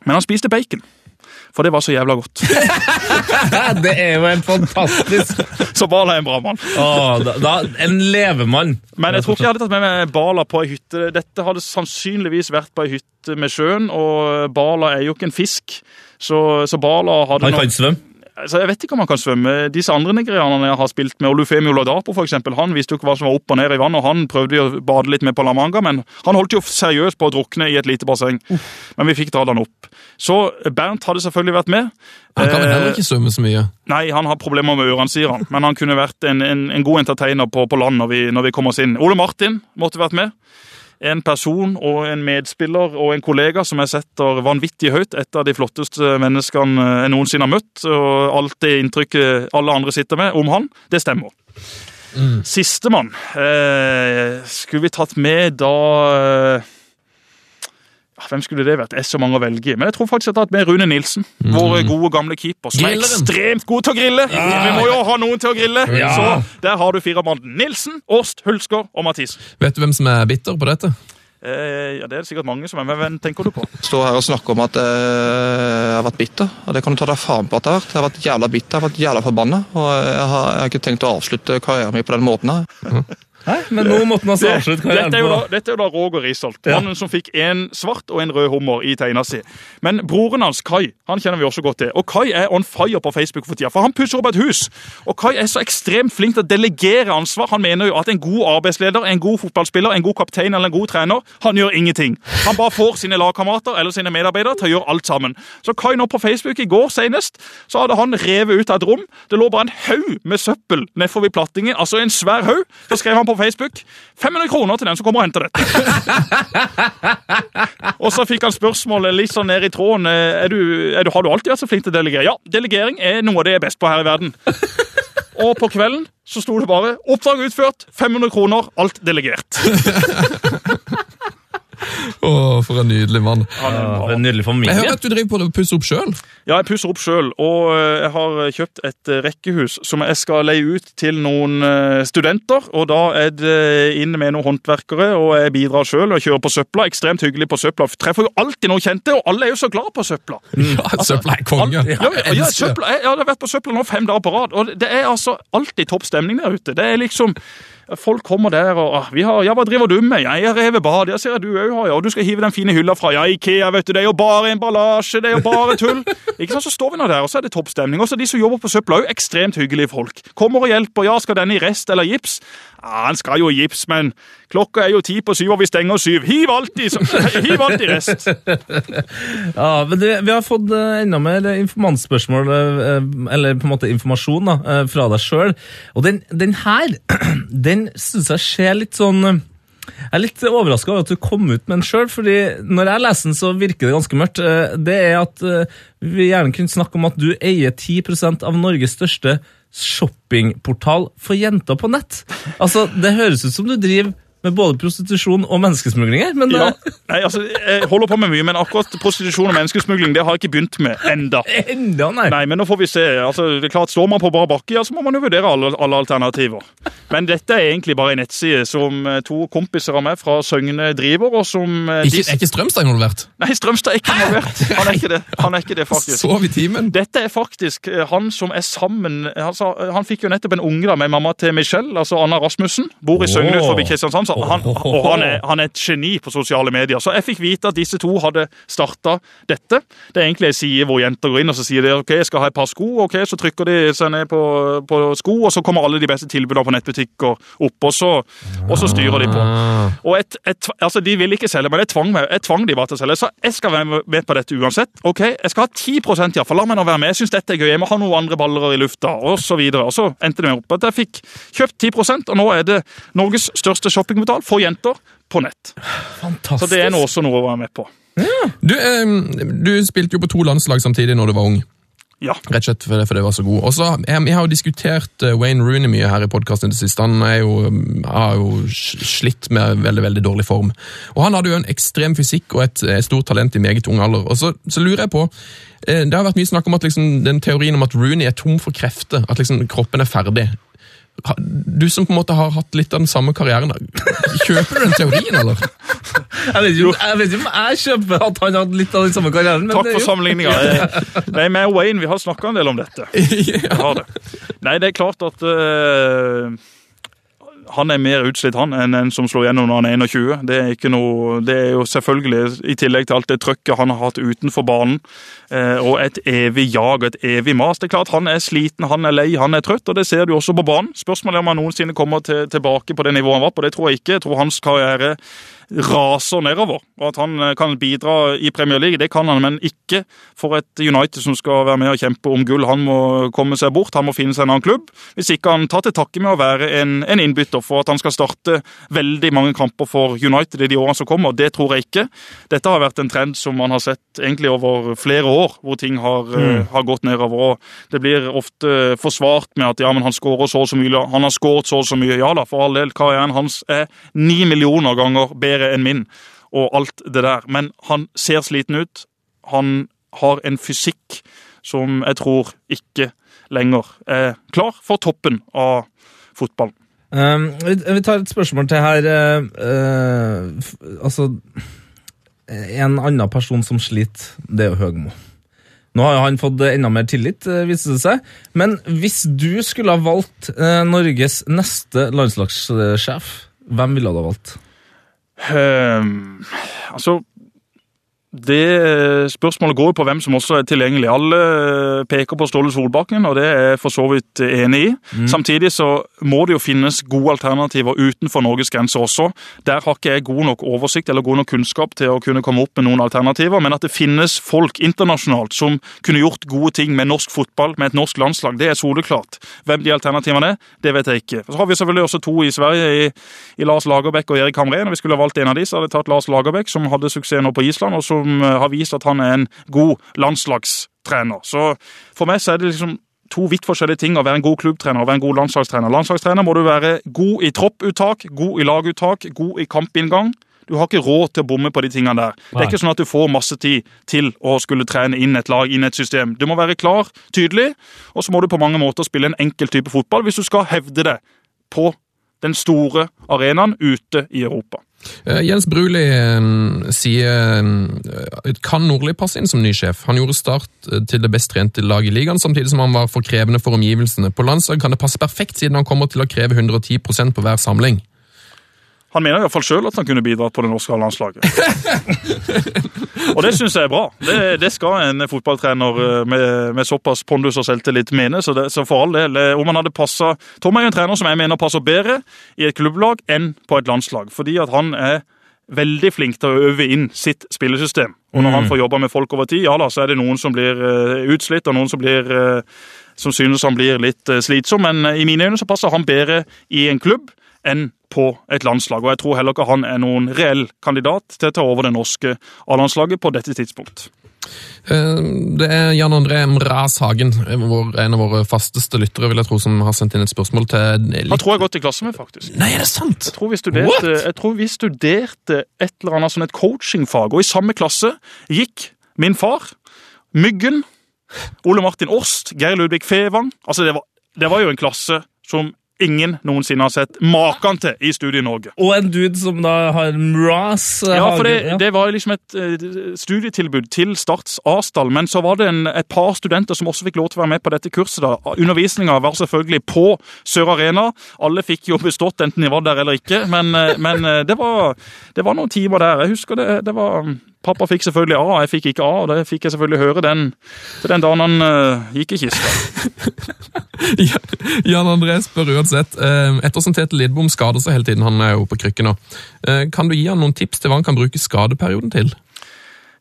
men han spiste bacon. For det var så jævla godt. <laughs> Det er jo en fantastisk Så Bala er en bra mann. Åh, da, da, En levemann. Men jeg tror ikke jeg hadde tatt med meg Bala på ei hytte. Dette hadde sannsynligvis vært på ei hytte med sjøen, og Bala er jo ikke en fisk. Så, så Bala hadde Han kan svømme. Altså, jeg vet ikke om han kan svømme. Disse andre nigerianerne jeg har spilt med, Olufemi Oladapo eksempel, han visste jo ikke hva som var opp og ned i vannet, og han prøvde å bade litt med på La Manga, men han holdt jo seriøst på å drukne i et lite basseng. Men vi fikk dratt han opp. Så Bernt hadde selvfølgelig vært med. Han kan vel heller Eh, ikke svømme så mye. Nei, han har problemer med ørene, sier han. Men han kunne vært en, en, en god entertainer på, på land når vi, når vi kom oss inn. Ole Martin måtte vært med. En person og en medspiller og en kollega som jeg setter vanvittig høyt. Et av de flotteste menneskene jeg noensinne har møtt. Og alt det inntrykket alle andre sitter med om han, det stemmer. Sistemann eh, skulle vi tatt med da eh, Hvem skulle det vært? Det er så mange å velge i. Men jeg tror faktisk jeg har tatt med Rune Nilsen. Vår gode, gamle keeper. Som er ekstremt god til å grille! Vi må jo ha noen til å grille! Ja. Så der har du firemannen. Nilsen, Årst, Hulsker og Mathisen. Vet du hvem som er bitter på dette? Eh, ja, Det er det sikkert mange som er, men hvem tenker du på? <laughs> Stå her og snakke om at eh, jeg har vært bitter. og Det kan du ta deg faen på at jeg har vært. Jeg har vært jævla bitter, jeg har vært jævla forbanna. Og jeg har, jeg har ikke tenkt å avslutte karrieren min på den måten her. Nei, men nå måtte han altså avslutte dette, er jo da, dette er jo da Roger Risholt, Ja. mannen som fikk en svart og en rød hummer i tegna si. Men broren hans, Kai, han kjenner vi også godt til. Og Kai er on fire på Facebook for tida, for han pusser opp et hus. Og Kai er så ekstremt flink til å delegere ansvar. Han mener jo at en god arbeidsleder, en god fotballspiller, en god kaptein eller en god trener, han gjør ingenting. Han bare får sine lagkamerater eller sine medarbeidere til å gjøre alt sammen. Så Kai nå på Facebook i går senest, så hadde han revet ut av et rom. Det lå bare en haug med søppel nedfor ved plattingen, altså en svær haug. Så skrev han på Facebook 500 kroner til den som kommer og henter dette. <laughs> Og så fikk han spørsmålet litt sånn ned i tråden. eh, Er du, er du, har du alltid vært så flink til å delegere? Ja, delegering er noe av det jeg er best på her i verden. <laughs> Og på kvelden så sto det bare 'Oppdrag utført, 500 kroner, alt delegert'. <laughs> Å, for en nydelig mann. Ja, en nydelig Jeg familie. hører at du driver på å pusse opp sjøl. Ja, jeg pusser opp sjøl, og eh, jeg har kjøpt et eh, rekkehus som jeg skal leie ut til noen eh, studenter. og Da er det inn med noen håndverkere, og jeg bidrar sjøl og kjører på søpla. Ekstremt hyggelig på søpla. Treffer jo alltid noen kjente, og alle er jo så glad på søpla. <laughs> Ja, søpla er konge. Alt- ja, ja, Jeg ja, søpla, jeg, jeg har vært på søpla nå fem dager på rad, og det er altså alltid topp stemning der ute. Det er liksom Folk kommer der og vi har, 'Ja, hva driver du med?' 'Jeg har revet bad.' 'Jeg ser at du òg har. Og du skal hive den fine hylla fra.' 'Ja, Ikea, vet du. Det er jo bare emballasje. Det er jo bare tull.' <laughs> Ikke sant, Så står vi nå der, og så er det toppstemning. Og så de som jobber på søpla, òg ekstremt hyggelige folk. Kommer og hjelper. 'Ja, skal denne i rest eller gips?' Ja, han skal jo i gips, men klokka er jo ti på syv, og vi stenger syv. Hiv alltid, <laughs> hiv rest. <laughs> Ja, men det, Vi har fått eh, enda mer informantspørsmål, eh, eller på en måte informasjon, da, eh, fra deg sjøl. Og den, den her, <clears throat> den syns jeg ser litt sånn Jeg er litt overraska over at du kom ut med den sjøl, fordi når jeg leser den, så virker det ganske mørkt. Det er at vi gjerne kunne snakke om at du eier 10% av Norges største shoppingportal for jenter på nett. Altså, Det høres ut som du driver med både prostitusjon og menneskesmuglinger, men Ja. eh, <laughs> Nei, altså, Jeg holder på med mye, men akkurat prostitusjon og menneskesmugling det har jeg ikke begynt med enda. enda nei. Nei, men nå får vi se. Altså, det er klart, Står man på bar bakke, ja, så må man jo vurdere alle, alle alternativer. Men dette er egentlig bare en nettside som eh, to kompiser av meg fra Søgne driver, og som eh, Ikke, er ikke Strømstad involvert? Nei, Strømstad er ikke involvert. Han er ikke det, Han er ikke det <laughs> faktisk. Sov i timen? Dette er faktisk han som er sammen altså, Han fikk jo nettopp en unge da med mamma til Michelle, altså Anna Rasmussen. Bor i Søgne utenfor forbi Så han, og han er, han er et geni på sosiale medier. Så jeg fikk vite at disse to hadde starta dette. Det er egentlig en side hvor jenter går inn og så sier de, ok, jeg skal ha et par sko. ok, Så trykker de seg ned på, på sko, og så kommer alle de beste tilbudene på nettbutikker opp. Og så, og så styrer de på. Ah. Og et, et, altså De ville ikke selge, men jeg tvang, meg, jeg tvang de bare til å selge. Så jeg skal være med på dette uansett. Ok, Jeg skal ha 10% iallfall. La meg nå være med. Jeg syns dette er gøy. Jeg må ha noen andre baller i lufta, og så. Og så endte det med opp at jeg fikk kjøpt 10% og nå er det Norges største shoppingportal for jenter på nett. Fantastisk. Så det er også noe å være med på. Du, eh, du spilte jo på to landslag samtidig når du var ung. Ja. Rett og slett fordi, for det var så god. Og så, jeg, Vi har jo diskutert eh, Wayne Rooney mye her i podkasten det siste. Han er jo, mm, har jo slitt med veldig veldig dårlig form. Og Han hadde jo en ekstrem fysikk og et, et stort talent i meget ung alder. Og så, så lurer jeg på, eh, Det har vært mye snakk om at liksom, den teorien om at Rooney er tom for krefter. At liksom kroppen er ferdig. Du som på en måte har hatt litt av den samme karrieren, kjøper du den teorien, eller? <laughs> Jeg vet ikke, jeg vet ikke om jeg kjøper at han hadde litt av den samme karrieren. Men Takk for sammenligninga. <laughs> Nei, meg og Wayne vi har snakka en del om dette. <laughs> Vi har det. Nei, det er klart at eh, han er mer utslitt han enn en som slår gjennom når han er 21. Det er, ikke noe, det er jo selvfølgelig, i tillegg til alt det trøkket han har hatt utenfor banen, eh, og et evig jag og et evig mas. Det er klart Han er sliten, han er lei, han er trøtt, og det ser du også på banen. Spørsmålet er om han noensinne kommer til, tilbake på det nivået han var på. Det tror jeg ikke. Jeg tror hans karriere raser nedover. Og at han eh, kan bidra i Premier League, det kan han, men ikke for et United som skal være med og kjempe om gull. Han må komme seg bort, han må finne seg en annen klubb. Hvis ikke han tar til takke med å være en, en innbytter for at han skal starte veldig mange kamper for United i de årene som kommer. Det tror jeg ikke. Dette har vært en trend som man har sett egentlig over flere år, hvor ting har, mm. har gått nedover. og Det blir ofte forsvart med at ja, men han skårer så og så mye, han har skåret så og så mye. Ja da, for all del, karrieren hans er ni millioner ganger bedre enn min, og alt det der. Men han ser sliten ut. Han har en fysikk som jeg tror ikke lenger er klar for toppen av fotballen. Um, vi, tar et spørsmål til her. Uh, uh, altså En annen person som sliter, det er jo Høgmo. Nå har han fått enda mer tillit, eh, viser det seg. Men hvis du skulle ha valgt eh, Norges neste landslagssjef, hvem ville du ha valgt? Ehm, altså det Spørsmålet går jo på hvem som også er tilgjengelig. Alle eh, peker på Ståle Solbakken, og det er jeg for så vidt enig i. Samtidig så må det jo finnes gode alternativer utenfor Norges grenser også. Der har ikke jeg god nok oversikt eller god nok kunnskap til å kunne komme opp med noen alternativer, men at det finnes folk internasjonalt som kunne gjort gode ting med norsk fotball, med et norsk landslag, det er soleklart. Hvem de alternativene er, det vet jeg ikke. Så har vi selvfølgelig også to i Sverige, i, i Lars Lagerbäck og Erik Hamrén. og Vi skulle ha valgt en av de, så hadde jeg tatt Lars Lagerbäck, som hadde suksess nå på Island, og som eh, har vist at han er en god landslagstrener. Så for meg så er det liksom to vidt forskjellige ting å være en god klubbtrener og være en god landslagstrener. Landslagstrener må du være god i tropputtak, god i laguttak, god i kampinngang. Du har ikke råd til å bomme på de tingene der. Det er ikke sånn at du får masse tid til å skulle trene inn et lag, inn et system. Du må være klar, tydelig, og så må du på mange måter spille en enkel type fotball hvis du skal hevde det på den store arenaen ute i Europa. Eh, Jens Bruli eh, sier eh, kan Nordli passe inn som ny sjef? Han gjorde start til det best trente laget i ligaen, samtidig som han var for krevende for omgivelsene. På landslag kan det passe perfekt, siden han kommer til å kreve 110% på hver samling. Han mener i hvert fall sjøl at han kunne bidratt på det norske landslaget. <laughs> og det syns jeg er bra. Det, det skal en fotballtrener eh, med, med såpass pondus og selvtillit mene. Så, det, så for all del, eh, om han hadde passa Tom er jo en trener som jeg mener passer bedre i et klubblag enn på et landslag. Fordi at han er veldig flink til å øve inn sitt spillesystem. Og når han får jobba med folk over tid, ja da, så er det noen som blir eh, utslitt, og noen som blir som synes han blir litt slitsom, men i mine øyne så passer han bedre i en klubb enn på et landslag. Og jeg tror heller ikke han er noen reell kandidat til å ta over det norske A-landslaget på dette tidspunkt. Eh, Det er Jan André Mraz Hagen, en av våre fasteste lyttere, vil jeg tro, som har sendt inn et spørsmål til Han tror jeg har gått i klasse med, faktisk. Nei, er det sant? Jeg tror vi studerte, jeg tror vi studerte et eller annet sånn et coachingfag, og i samme klasse gikk min far, Myggen, Ole Martin Årst, Geir Ludvig Fevang. Altså, det var, det var jo en klasse som ingen noensinne har sett maken til i Studie Norge. Og en dude som da har Mraz eh, Ja, for det, det var liksom et eh, studietilbud til Starts Asdal, men så var det en, et par studenter som også fikk lov til å være med på dette kurset. da. Undervisninga var selvfølgelig på Sør Arena. Alle fikk jo bestått, enten de var der eller ikke, men, eh, men det, var, det var noen timer der. Jeg husker det, det var Pappa fikk selvfølgelig A, jeg fikk ikke A, og det fikk jeg selvfølgelig høre den, til den dagen han uh, gikk i kista. <laughs> Jan André spør uansett, eh, ettersom Tete Lidbom skader seg hele tiden, han er jo på krykken nå, eh, kan du gi han noen tips til hva han kan bruke skadeperioden til?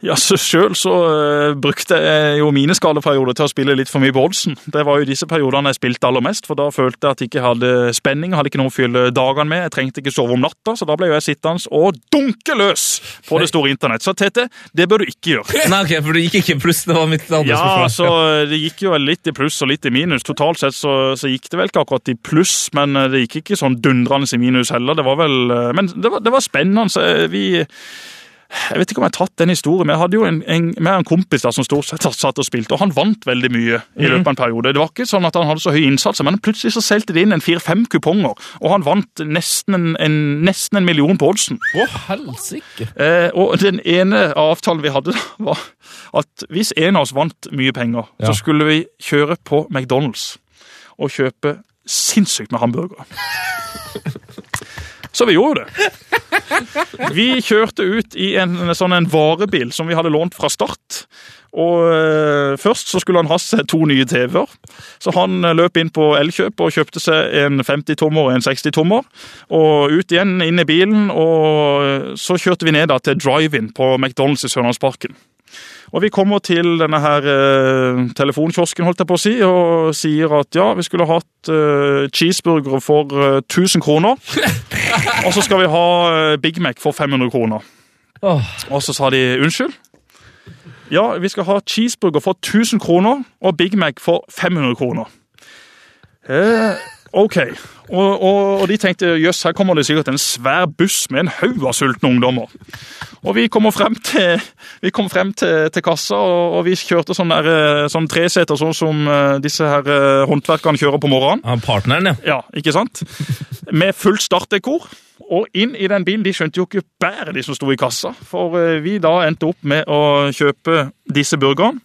Ja, så Sjøl så uh, brukte jeg jo mine skadeperioder til å spille litt for mye på oddsen. Det var jo disse periodene jeg spilte aller mest, for da følte jeg at jeg ikke hadde spenning. Hadde ikke noe å fylle dagene med. Jeg trengte ikke sove om natta, så da ble jeg sittende og dunke løs på det store internett. Så Tete, det bør du ikke gjøre. <laughs> Nei, ok, for det gikk ikke i pluss. Det var mitt andre Ja, spørsmål. så det gikk jo litt i pluss og litt i minus. Totalt sett så, så gikk det vel ikke akkurat i pluss, men eh, det gikk ikke sånn dundrende i minus heller. Det var vel eh, Men det var, det var spennende. Så eh, vi jeg vet ikke om jeg har tatt den historien, men jeg hadde jo en, en, med en kompis da, som stort sett satt og spilte, og han vant veldig mye i løpet av en periode. Det var ikke sånn at han hadde så høy innsats, men plutselig så solgte det inn en fire-fem kuponger, og han vant nesten en, en, nesten en million på oddsen. Å, helsike! Eh, og den ene avtalen vi hadde, da, var at hvis en av oss vant mye penger, Ja. så skulle vi kjøre på McDonald's og kjøpe sinnssykt med hamburgere. <laughs> Så vi gjorde det. Vi kjørte ut i en, sånn en varebil som vi hadde lånt fra Start. Og eh, Først så skulle han ha seg to nye TV-er. Så han eh, løp inn på Elkjøp og kjøpte seg en 50-tommer og en 60-tommer. Og ut igjen, inn i bilen, og eh, så kjørte vi ned da til drive-in på McDonald's i Sørlandsparken. Og vi kommer til denne her eh, telefonkiosken, holdt jeg på å si, og sier at ja, vi skulle hatt eh, cheeseburgere for eh, 1000 kroner. <laughs> og så skal vi ha eh, Big Mac for 500 kroner. Og så sa de unnskyld. Ja, vi skal ha cheeseburger for 1000 kroner og Big Mac for 500 kroner. Eh, ok. Og, og, og de tenkte jøss, her kommer det sikkert en svær buss med en haug av sultne ungdommer. Og vi kommer frem til, vi kom frem til, til kassa, og, og vi kjørte sånn, der, eh, sånn treseter, sånn som eh, disse her eh, håndverkerne kjører på morgenen. Ja, partneren, ja. Ja, ikke sant? Med fullt startdekor. Og inn i den bilen, de skjønte jo ikke bæret de som sto i kassa. For vi da endte opp med å kjøpe disse burgerne.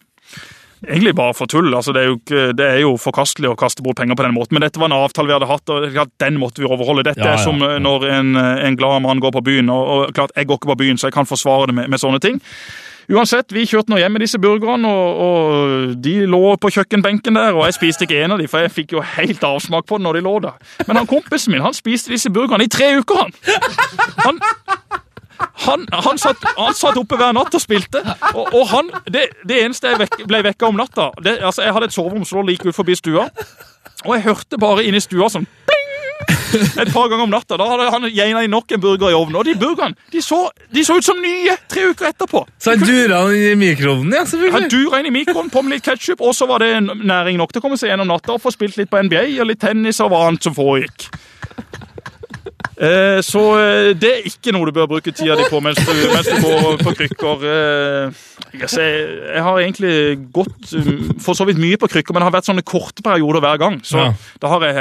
Egentlig bare for tull. altså Det er jo, det er jo forkastelig å kaste bort penger på den måten. Men dette var en avtale vi hadde hatt, og den måtte vi overholde. Dette Ja, ja, er som eh, når en, en glad mann går på byen. Og, og klart, Jeg går ikke på byen, så jeg kan forsvare det med, med sånne ting. Uansett, Vi kjørte nå hjem med disse burgerne, og, og de lå på kjøkkenbenken der. og Jeg spiste ikke en av dem, for jeg fikk jo helt avsmak på den når de lå der. Men han kompisen min han spiste disse burgerne i tre uker, han! han han, han, satt, han satt oppe hver natt og spilte. Og, og han, det, det eneste jeg vek, ble vekka om natta det, altså Jeg hadde et soverom som lå like ut forbi stua, og jeg hørte bare inni stua sånn! Et par ganger om natta. Da hadde han geina i nok en burger i ovnen. Og de burgerne de så, de så ut som nye tre uker etterpå. Så han dura han i mikroovnen, ja, Han selvfølgelig. dura inn i mikroen, på med litt ketsjup, og så var det næring nok til å komme seg gjennom natta og få spilt litt på NBA og litt tennis og hva annet som foregikk. Eh, så eh, det er ikke noe du bør bruke tida di på mens du, mens du går på krykker. Eh, jeg, ser, jeg har egentlig gått um, for så vidt mye på krykker, men det har vært sånne korte perioder hver gang. Så Ja. da har jeg,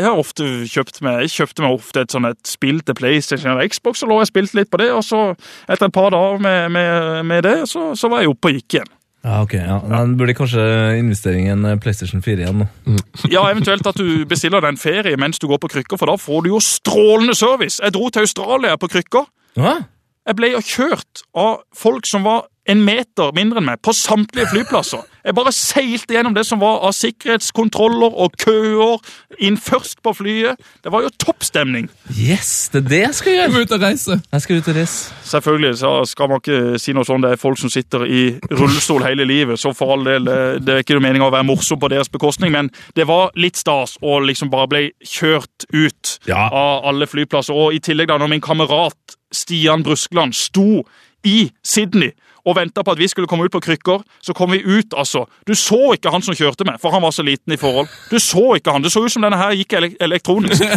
jeg har ofte kjøpt meg Jeg kjøpte meg ofte et sånn et spill til PlayStation eller Xbox, og lå jeg spilt litt på det, og så etter et par dager med, med, med det, så, så var jeg oppe og gikk igjen. Ja, ok. Ja. Den burde kanskje investeringen i en eh, PlayStation 4 igjen nå. <laughs> Ja, eventuelt at du bestiller deg en ferie mens du går på krykker, for da får du jo strålende service. Jeg dro til Australia på krykker. Hva? Jeg ble jo kjørt av folk som var en meter mindre enn meg, på samtlige flyplasser. Jeg bare seilte gjennom det som var av sikkerhetskontroller og køer, inn først på flyet. Det var jo toppstemning. Yes, det er det jeg skal Du gjøre! må ut og reise. Jeg skal ut og reise. Selvfølgelig så skal man ikke si noe sånn. Det er folk som sitter i rullestol hele livet, så for all del, det er ikke noe mening å være morsom på deres bekostning, men det var litt stas å liksom bare bli kjørt ut Ja. av alle flyplasser. Og i tillegg da, når min kamerat Stian Bruskeland sto i Sydney og venta på at vi skulle komme ut på krykker, så kom vi ut, altså. Du så ikke han som kjørte med, for han var så liten i forhold. Du så ikke han. Det så ut som denne her gikk ele elektronisk. <laughs>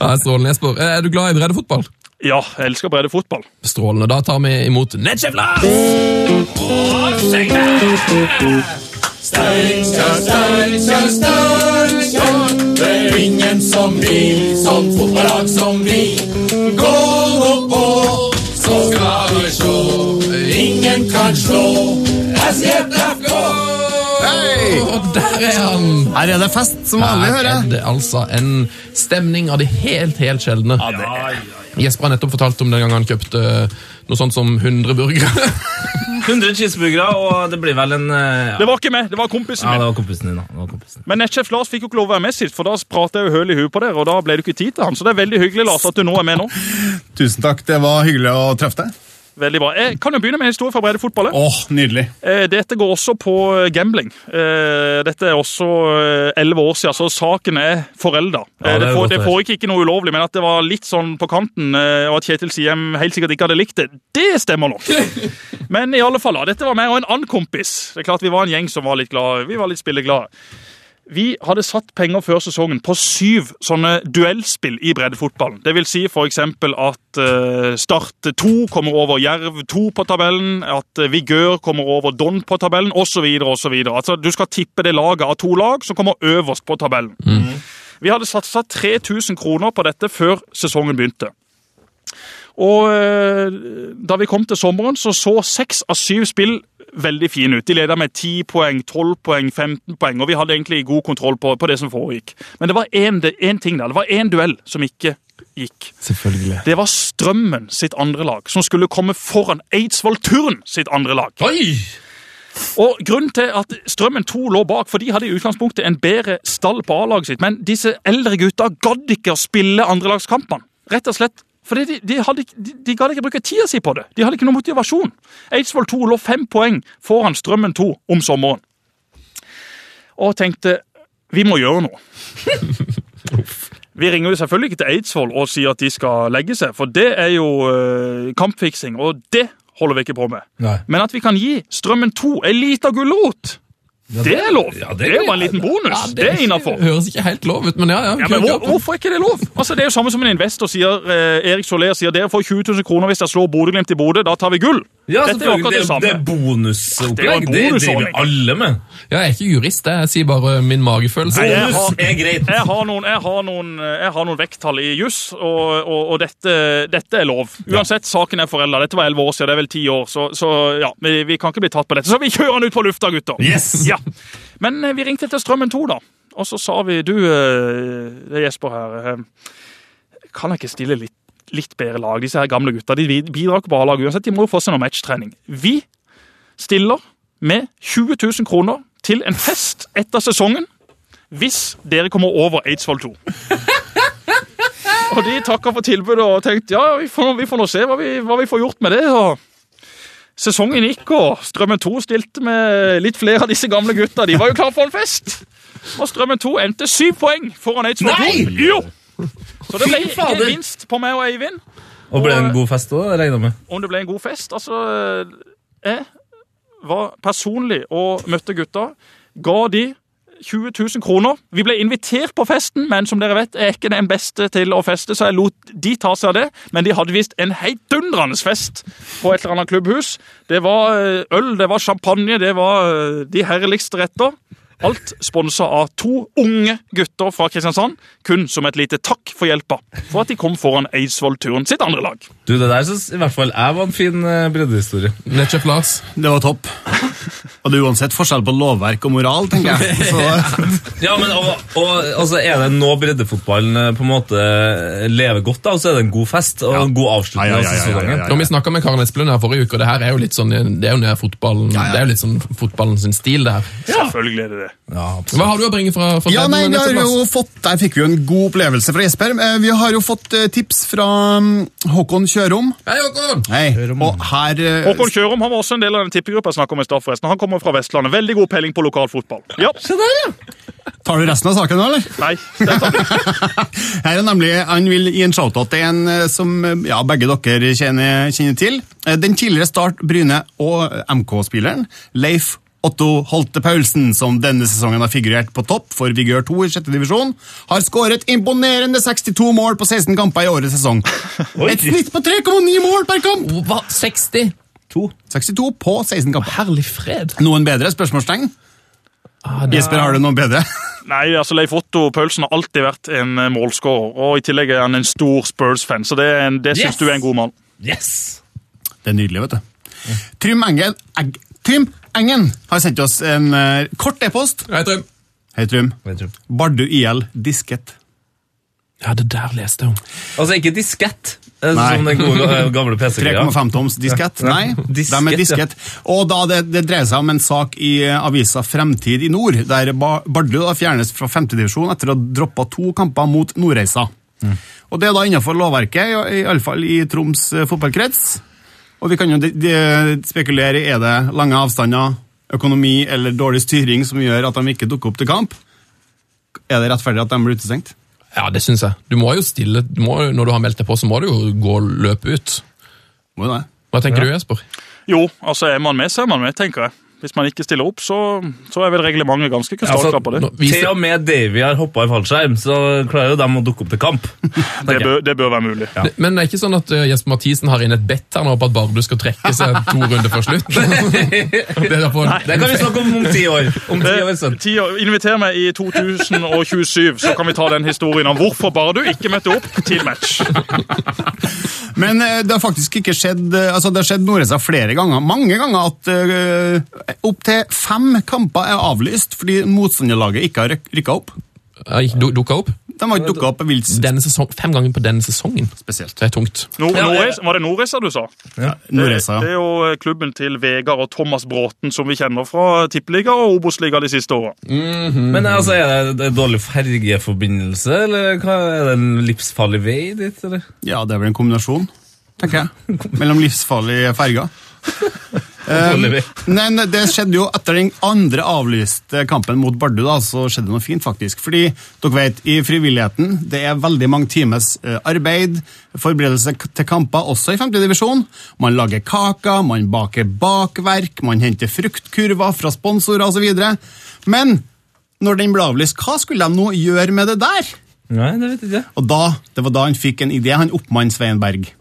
Ja, Strålende, Jesper. Eh, Er du glad i breddefotball? Ja, jeg elsker breddefotball. Strålende. Da tar vi imot Nedchef Lars! Det er ingen som vi, som fotballag som vi. Gå Ingen kan slå SJFK. Hei! Og der er han! Her er det fest, som vanlig, Her hører er det altså en stemning av det helt, helt sjeldne. Jesper har nettopp fortalt om den gangen han kjøpte noe sånt som 100 burgere. <laughs> 100 cheeseburgere, og det blir vel en eh, ja. Det var ikke meg, det var kompisen min. ja, det var kompisen din, da. Det var kompisen. Men nettsjef Lars fikk jo ikke lov å være med sist, for da pratet jeg jo høl i huet på dere, og da ble det ikke tid til han. Så det er veldig hyggelig, Lars, at du nå er med nå. <laughs> Tusen takk, det var hyggelig å treffe deg. Veldig bra. Jeg kan jo begynne med en historie fra breddefotballet. Åh, nydelig. Eh, Dette går også på eh, gambling. Eh, Dette er også elleve år siden, så saken er forelda. Ja, det det, foregikk ikke noe ulovlig, men at det var litt sånn på kanten, og at Kjetil Siem helt sikkert ikke hadde likt det, det stemmer nok. <laughs> Men i alle fall, dette var meg og en annen kompis. Det er klart Vi var en gjeng som var litt glade. Vi var litt spilleglade. Vi hadde satt penger før sesongen på syv sånne duellspill i breddefotballen. Det vil si f.eks. at eh, Start 2 kommer over Jerv 2 på tabellen, at eh, Vigør kommer over Don på tabellen, osv. osv. Altså, du skal tippe det laget av to lag som kommer øverst på tabellen. Vi hadde satsa 3000 kroner på dette før sesongen begynte. Og eh, da vi kom til sommeren, så så seks av syv spill veldig fine ut. De leda med 10 poeng, 12 poeng, 15 poeng, og vi hadde egentlig god kontroll på, på det som foregikk. Men det var én ting der. Det var én duell som ikke gikk. Selvfølgelig. Det var Strømmen sitt andre lag, som skulle komme foran Eidsvoll Turn sitt andre lag. Oi! Og Grunnen til at Strømmen 2 lå bak, for de hadde i utgangspunktet en bedre stall på A-laget sitt, men disse eldre gutta gadd ikke å spille andrelagskampene. Rett og slett. For de, de, hadde, de, de gadd ikke bruke tida si på det. De hadde ikke noe motivasjon. Eidsvoll 2 lå fem poeng foran Strømmen 2 om sommeren. Og tenkte vi må gjøre noe. <laughs> Vi ringer jo selvfølgelig ikke til Eidsvoll og sier at de skal legge seg, for det er jo uh, kampfiksing, og det holder vi ikke på med. Nei. Men at vi kan gi Strømmen 2 ei lita gulrot, det er lov. ja, det det, bare en liten bonus. det, er innafor. Høres ikke helt lov ut, men ja, ja. Ja, men hvor, hvorfor er ikke det lov? Altså, Det er jo samme som en investor sier, eh, Erik Soler sier dere får 20 000 kroner hvis dere slår Bodø-Glimt i Bodø. Da tar vi gull. Ja, Dette er det Det, det er bonusopplegg. Det er Det, driver alle med. Ja, jeg er ikke jurist, jeg sier bare min magefølelse. Nei, jeg Bonus har-. Jeg har noen, jeg har noen, jeg har noen vekttall i juss, og, og, og dette, dette er lov. Uansett, saken er forelda. Dette var elleve år siden, det er vel ti år, så, så ja, vi, vi kan ikke bli tatt på dette. Så vi kjører den ut på lufta, gutter! Yes! <laughs> Ja. Men eh, vi ringte til Strømmen 2, da. Og så sa vi Du, eh, det er Jesper her. eh, Kan jeg ikke stille litt, litt bedre lag? Disse her gamle gutta de bidrar ikke på A-lag uansett. De må jo få seg noe matchtrening. Vi stiller med 20 000 kroner til en fest etter sesongen hvis dere kommer over Eidsvoll 2. <laughs> og de takka for tilbudet og tenkte ja, vi får, vi får nå se hva vi, hva vi får gjort med det. og Sesongen gikk, og Strømmen 2 stilte med litt flere av disse gamle gutta. De var jo klar for en fest! Og Strømmen 2 endte syv poeng foran Eidsvoll 2. Nei! Jo! Så det ble gevinst på meg og Eivind. Og ble det en god fest òg, regner jeg med? Om det ble en god fest Altså, jeg var personlig og møtte gutta. Ga de 20 000 kroner. Vi ble invitert på festen, men som dere vet er ikke den beste til å feste, så jeg lot de ta seg av det. Men de hadde visst en heidundrende fest på et eller annet klubbhus. Det var eh, øl, det var champagne, det var eh, de herligste retter. Alt sponsa av to unge gutter fra Kristiansand, kun som et lite takk for hjelpa for at de kom foran Eidsvoll-turen sitt andre lag. Du, Det der syns i hvert fall jeg var en fin uh, breddehistorie. Netchef Lars. Det var topp. Og det er uansett forskjell på lovverk og moral, tenker jeg. <laughs> Så, Ja, men og, og, altså, Er det nå breddefotballen eh, på en måte lever godt, da, så er det en god fest og en god avslutning Ja, ja, ja, av ja, ja, sesongen. ja, ja. Når vi snakka med Karen Esplund her forrige uke, og det her er jo litt sånn, det er jo fotballen, Ja, ja. det er jo litt sånn fotballen sin stil, det her. Selvfølgelig er det det. Hva har du å bringe fra, fra ja, nei, vi har jo fått, Der fikk vi jo en god opplevelse fra Jesper. Eh, Vi har jo fått eh, tips fra mm, Håkon Kjørom. Hei, Håkon! Hei. Og her eh, Håkon Kjørom han var også en del av den tippegruppa jeg snakket om i stad. forresten. Han kommer fra Vestlandet. Veldig god peiling på lokalfotball. Ja. Tar du resten av saken nå, eller? Nei, det tar. <laughs> Her er nemlig, Han vil gi en shoutout til en som ja, begge dere kjenner, kjenner til. Den tidligere Start, Bryne og MK-spilleren Leif Otto Holte Paulsen, som denne sesongen har figurert på topp for Vigør 2 i sjette divisjon, har skåret imponerende 62 mål på 16 kamper i årets sesong. <laughs> Et snitt på 3,9 mål per kamp! Hva? 60? 62 på 16 kamper. Herlig fred. Noen bedre? Spørsmålstegn? Ah, da... Jesper, har du noen bedre? <laughs> Nei, altså Leif Otto Paulsen har alltid vært en eh, målskårer. Og i tillegg er han en stor Spurs-fan, så det, en- det syns Yes! du er en god mann. Yes! Det er nydelig, vet du. Trym Engen, Egg, Trym Engen har sendt oss en eh, kort e-post. Hei, Trym. Hei, Trym. Bardu IL disket. Ja, det der leste jeg om. Altså ikke diskett, eh, Nei. som den gode eh, gamle PC-greia. 3,5 toms diskett? Nei, <laughs> Disket, de er ja. disket. Og da det, det dreier seg om en sak i eh, avisa Fremtid i Nord, der Ba- Bardu da fjernes fra femtedivisjon etter å ha droppa to kamper mot Nordreisa. Og det er da innenfor lovverket, i- i alle fall i Troms eh, fotballkrets. Og vi kan jo de, de, spekulere er det lange avstander, økonomi eller dårlig styring som gjør at de ikke dukker opp til kamp. Er det rettferdig at de blir utestengt? Ja, det syns jeg. Du må jo stille, du må, Når du har meldt deg på, så må du jo gå og løpe ut. Må jo det. Hva tenker du, Jesper? Jo, altså er man med, så er man med, tenker jeg. Hvis man ikke stiller opp, så, så er vel reglementet ganske krystallklart på det. Nå, Til og med Davy har hoppa i fallskjerm, så klarer jo dem å dukke opp til kamp. <laughs> Det bør, det bør være mulig. Men det er ikke sånn at eh, Jesper Mathisen har inn et bett her nå på at Bardu skal trekke seg <laughs> to runder før slutt? <laughs> det derfor, Det kan vi snakke om om ti år. Om ti år sånn. Ti år- Inviter meg i 2027, så kan vi ta den historien om hvorfor Bardu ikke møtte opp til match. Men eh, det har faktisk ikke skjedd eh, altså Det har skjedd Nordreisa flere ganger, mange ganger, at opptil fem kamper er avlyst fordi motstanderlaget ikke har ryk- rykka opp. Ja, du- dukka opp? De har ikke dukka opp sesong, fem ganger på denne sesongen. spesielt. Det er tungt. Nord Ja, ja. Var det Nordreisa du sa? Nordreisa, Det det, er jo eh, klubben til Vegard og Thomas Bråten, som vi kjenner fra Tippeliga og Obos-liga de siste åra. Men altså, er det en dårlig fergeforbindelse, eller hva, er det en livsfarlig vei dit? eller? Ja, det er vel en kombinasjon, tenker jeg. <laughs> Mellom livsfarlige ferger. Dårlig. Men det skjedde jo etter den andre avlyste kampen mot Bardu, da, så skjedde det noe fint, faktisk. Fordi dere vet, i frivilligheten det er veldig mange times eh, arbeid, forberedelse til kamper, også i 5. divisjon. Man lager kaker, man baker bakverk, man henter fruktkurver fra sponsorer osv. Men når den ble avlyst, hva skulle de nå gjøre med det der? Nei, det vet jeg ikke. Og da, Det var da han fikk en idé, han oppmann Svein Berg.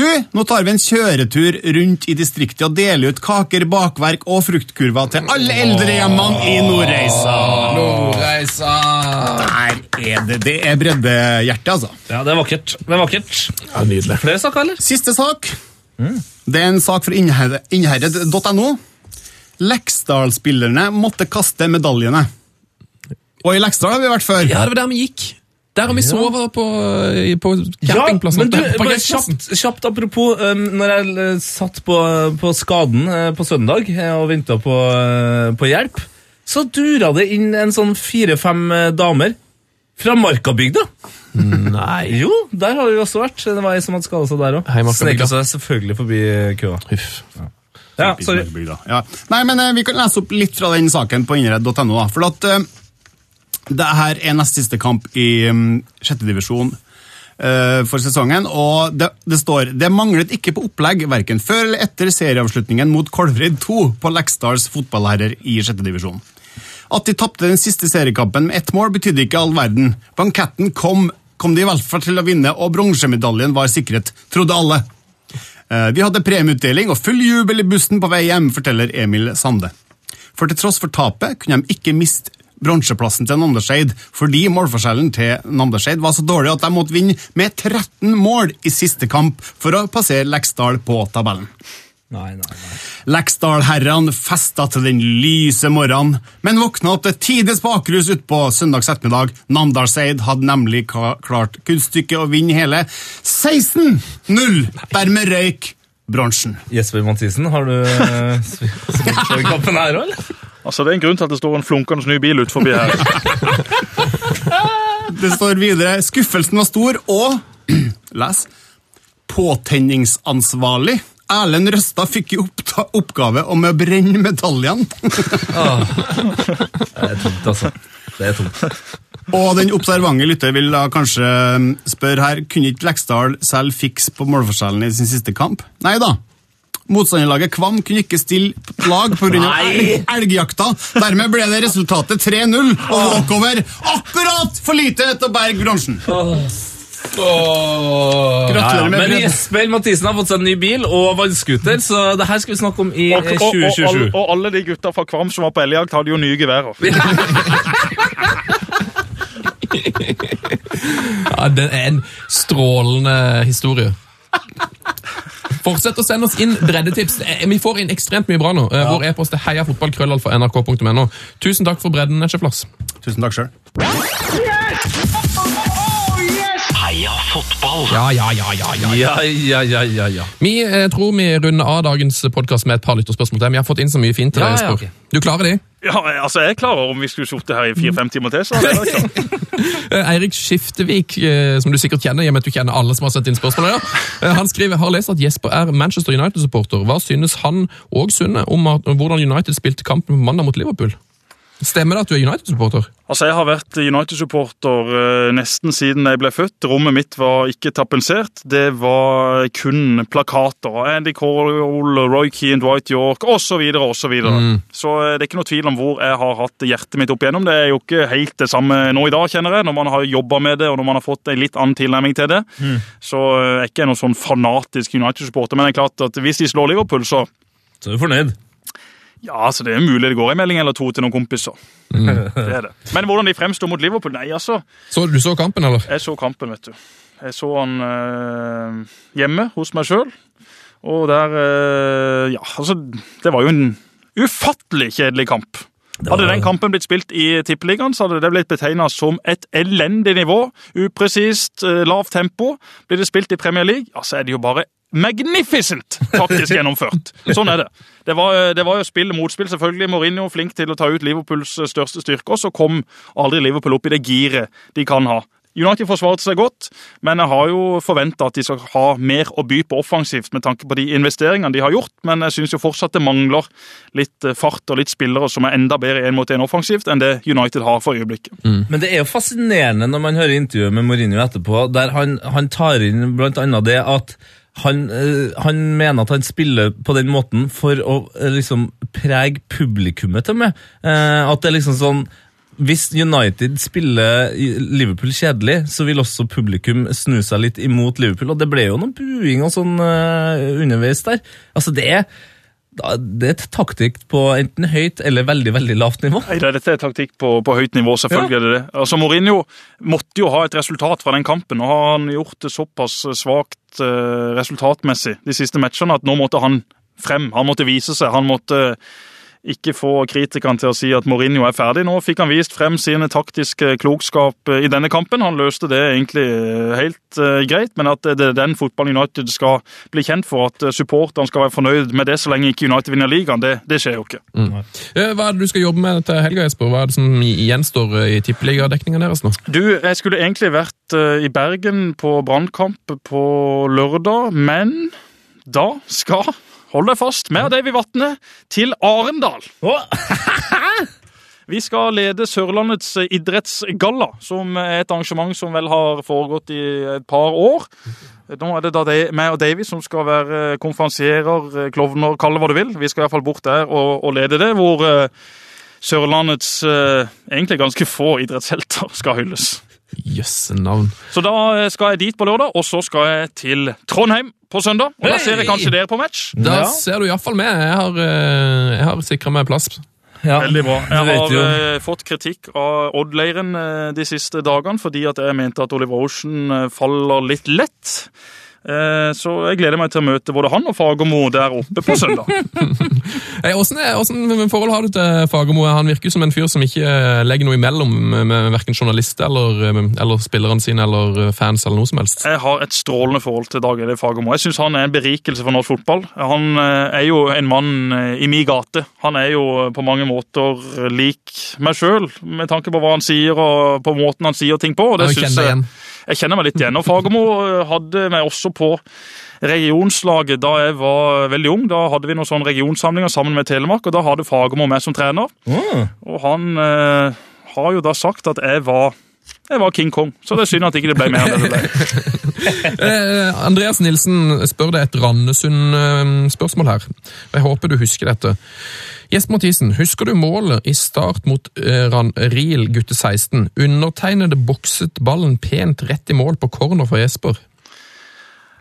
Du, nå tar vi en kjøretur rundt i distriktet og deler ut kaker, bakverk og fruktkurver til alle eldrehjemmene i Nordreisa. Nordreisa! Der er det. Det er breddehjerte, altså. Ja, det er vakkert. Det er vakkert. Ja, nydelig. Flere saker, eller? Siste sak. Det er en sak fra Innherred- innherred.no. Leksdal-spillerne måtte kaste medaljene. Og i Leksdal har vi vært før. Ja, det var der vi gikk. Der har vi sovet på, på campingplassen. men du, bare kjapt, kjapt apropos, um, når jeg eh, satt på, på skaden eh, på søndag eh, og venta på, eh, på hjelp, så dura det inn en sånn fire-fem eh, damer fra Markabygda. Nei. <laughs> Jo, der har vi også vært. Det var ei som hadde skada seg der òg. Snek seg selvfølgelig forbi køa. Huff. Ja, sorry. Ja. Nei, men eh, Vi kan lese opp litt fra den saken på innredd.no. For at eh, det her er nest siste kamp i um, sjette divisjon eh, for sesongen. og det, det står det manglet ikke på opplegg verken før eller etter serieavslutningen mot Kolvrid 2 på Leksdals fotballherrer i sjette divisjon. At de tapte den siste seriekampen med ett mål, betydde ikke all verden. Banketten kom, kom de i hvert fall til å vinne, og bronsemedaljen var sikret, trodde alle. Eh, Vi hadde premieutdeling og full jubel i bussen på vei hjem, forteller Emil Sande. For til tross for tapet kunne de ikke miste bronseplassen til Namdalseid, fordi målforskjellen til Namdalseid var så dårlig at de måtte vinne med 13 mål i siste kamp for å passere Leksdal på tabellen. Nei, nei, nei. Leksdal-herrene festa til den lyse morgenen, men våkna opp til tides bakrus utpå søndags ettermiddag. Namdalseid hadde nemlig klart kunststykket å vinne hele 16-0. Dermed røyk bronsen. Jesper Mathisen, har du eh, <laughs> spilt kampen her òg, eller? Altså, Det er en grunn til at det står en flunkende ny bil ut forbi her. <laughs> Det står videre skuffelsen var stor, og <clears throat> les påtenningsansvarlig. Erlend Røstad fikk i oppgave om å brenne medaljene. <laughs> Det er tungt, altså. Det er tungt. Og den observante lytter vil da kanskje mm, spørre her, kunne ikke Leksdal selv fikse på målforskjellen i sin siste kamp? Nei da. Motstanderlaget Kvam kunne ikke stille lag pga. Elg, elgjakta. Dermed ble det resultatet 3-0 og walkover. Akkurat for lite til å berge bronsen. Ja, Gratulerer med men bredden. Jesper Mathisen har fått seg en ny bil og vannscooter, så det her skal vi snakke om i Og, eh, og, og, og, 2027. og alle de gutta fra Kvam som var på elgjakt, hadde jo nye geværer. <laughs> Ja, Det er en strålende historie. Fortsett å sende oss inn breddetips. Eh, Vi får inn ekstremt mye bra nå. Ja. Vår e-post er heiafotballkrøllalfa.nrk.no. Tusen takk for bredden, Tusen takk sjøl. Heia fotball! Ja, ja, ja, ja, ja. Ja, ja, ja, ja, ja. Vi eh, tror vi runder av dagens podkast med et par lytterspørsmål til. Vi har fått inn så mye fint til Ja, deg, ja, Jesper. ok. Du klarer de? Ja, altså, Jeg klarer om vi skulle sittet her i fire-fem timer til. så hadde jeg vært klar. Eh, Eirik Skiftevik, eh, som du sikkert kjenner, i og med at du kjenner alle som har sendt inn spørsmål, ja. Eh, han skriver har lest at Jesper er Manchester United-supporter. Hva synes han og Sunne om, at, om hvordan United spilte kampen på mandag mot Liverpool? Stemmer det at du er United-supporter? Altså, Jeg har vært United-supporter eh, nesten siden jeg ble født. Rommet mitt var ikke tapensert. Det var kun plakater. Andy Cole, Roy Keane, Dwight York osv. osv. Så, videre. så eh, det er ikke noe tvil om hvor jeg har hatt hjertet mitt opp igjennom. Det er jo ikke helt det samme nå i dag, kjenner jeg, når man har jobba med det og når man har fått en litt annen tilnærming til det. Så eh, jeg er ikke noen sånn fanatisk United-supporter. Men det er klart at hvis de slår Liverpool, så Så er du fornøyd? Ja, altså det er mulig det går en melding eller to til noen kompiser. <laughs> Det er det. Men hvordan de fremstår mot Liverpool? Nei, altså. Så Du så kampen, eller? Jeg så kampen, vet du. Jeg så han øh, hjemme hos meg sjøl. Og der øh, Ja, altså Det var jo en ufattelig kjedelig kamp. Hadde den kampen blitt spilt i Tippeligaen, så hadde det blitt betegna som et elendig nivå. Upresist, eh, lavt tempo. Blir det spilt i Premier League, ja, så er det jo bare magnificent taktisk gjennomført. Sånn er det. Det var, eh, det var jo spill motspill, selvfølgelig. Mourinho flink til å ta ut Liverpools eh, største styrke, og så kom aldri Liverpool opp i det giret de kan ha. United forsvarte seg godt, men jeg har jo forventa at de skal ha mer å by på offensivt med tanke på de investeringene de har gjort, men jeg syns jo fortsatt det mangler litt eh, fart og litt spillere som er enda bedre én mot én offensivt enn det United har for øyeblikket. Men det er jo fascinerende når man hører intervjuet med Mourinho etterpå, der han, han tar inn blant annet det at han, eh, han mener at han spiller på den måten for å eh, liksom prege publikummet til meg. Eh, at det er liksom sånn hvis United spiller Liverpool kjedelig, så vil også publikum snu seg litt imot Liverpool. Og det ble jo noe buing og sånn underveis der. Altså, det er, det er et taktikk på enten høyt eller veldig, veldig lavt nivå. Nei, Dette er taktikk på, på høyt nivå, selvfølgelig er det det. Altså, Mourinho måtte jo ha et resultat fra den kampen, og har han gjort det såpass svakt eh, resultatmessig de siste matchene at nå måtte han frem. Han måtte vise seg. Han måtte ikke få kritikerne til å si at Mourinho er ferdig. Nå fikk han vist frem sine taktiske klokskap eh, i denne kampen. Han løste det egentlig eh, helt eh, greit, men at det er den fotballen United skal bli kjent for, at supporterne skal være fornøyd med det så lenge ikke United vinner ligaen, det, det skjer jo ikke. Mm. Hva er det du skal jobbe med til helga, Jesper? Hva er det som gjenstår i tippeligadekninga deres nå? Du, jeg skulle egentlig vært i Bergen på brannkamp på lørdag, men da skal, hold deg fast, med Davy Vatne til Arendal. <laughs> Vi skal lede Sørlandets idrettsgalla, som er et arrangement som vel har foregått i et par år. Nå er det da meg og Davy som skal være konferansierer, klovner, kall det hva du vil. Vi skal i hvert fall bort der og, og lede det, hvor eh, Sørlandets eh, egentlig ganske få idrettshelter skal hylles. Jøsse navn. Så da eh, skal jeg dit på lørdag, og så skal jeg til Trondheim på søndag. Og da ser jeg kanskje dere på match. Da Ja. ser du iallfall med. Jeg har, eh, jeg har sikra meg plass. Ja, Veldig bra. du Jeg vet har jo. eh, fått kritikk av Odd-leiren eh, de siste dagene fordi at jeg mente at Oliver Ocean eh, faller litt lett. Eh, så jeg gleder meg til å møte både han og Fagermo der oppe på søndag. <laughs> Hey, hvordan, er- hvordan, forhold har du til Fagermo? Han virker som en fyr som ikke eh, legger noe imellom med, verken journalister eller, eh, eller spillerne sine eller fans eller noe som helst. Jeg har et strålende forhold til Dag Eide Fagermo. Jeg syns han er en berikelse for norsk fotball. Han er jo en mann i min gate. Han er jo på mange måter lik meg sjøl, med tanke på hva han sier og på måten han sier ting på. og det synes jeg. Jeg kjenner meg litt igjen. Og Fagermo eh, hadde meg også på regionslaget da jeg var veldig ung. Da hadde vi noen sånne regionsamlinger sammen med Telemark, og da hadde Fagermo meg som trener. Mm. Og han eh, har jo da sagt at jeg var, jeg var King Kong, så det er synd at ikke det ble mer enn det ble. <laughs> Eh, Andreas Nilsen spør deg et Randesund-spørsmål her. Og Jeg håper du husker dette. Jesper Mathisen, husker du målet i start mot Ran Riel gutte 16? Undertegnede bokset ballen pent rett i mål på corner for Jesper.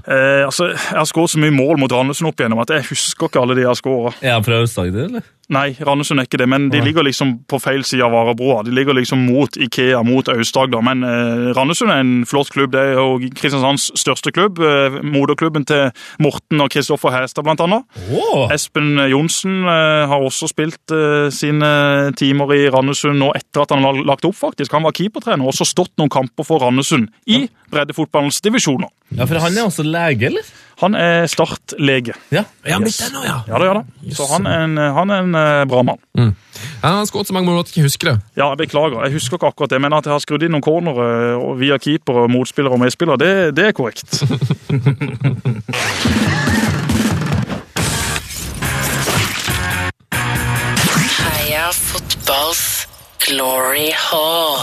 Eh, altså, Jeg har skåret så mye mål mot Randesund opp igjennom at jeg husker ikke alle de jeg har skåra. Er han fra Aust-Agder, eller? Nei, Randesund er ikke det, men de ligger liksom på feil side av Varebroa. De ligger liksom mot Ikea, mot Aust-Agder. Men eh, Randesund er en flott klubb. Det er jo Kristiansands største klubb. Eh, moderklubben til Morten og Kristoffer Hestad, blant annet. Oh. Espen Johnsen eh, har også spilt eh, sine timer i Randesund nå etter at han har lagt opp, faktisk. Han var keepertrener og også stått noen kamper for Randesund i breddefotballens divisjoner. Ja, for han er også lege, eller? Han er startlege. Ja. er han blitt det nå, ja. Ja det gjør det. Så han er en, han er en eh, bra mann. Han har skåret så mange mål at jeg ikke husker det. Ja, jeg beklager. Jeg husker ikke akkurat det, men at jeg har skrudd inn noen cornere og via keeper og motspillere og medspillere, det, det er korrekt. <laughs> Heia fotballs glory hall.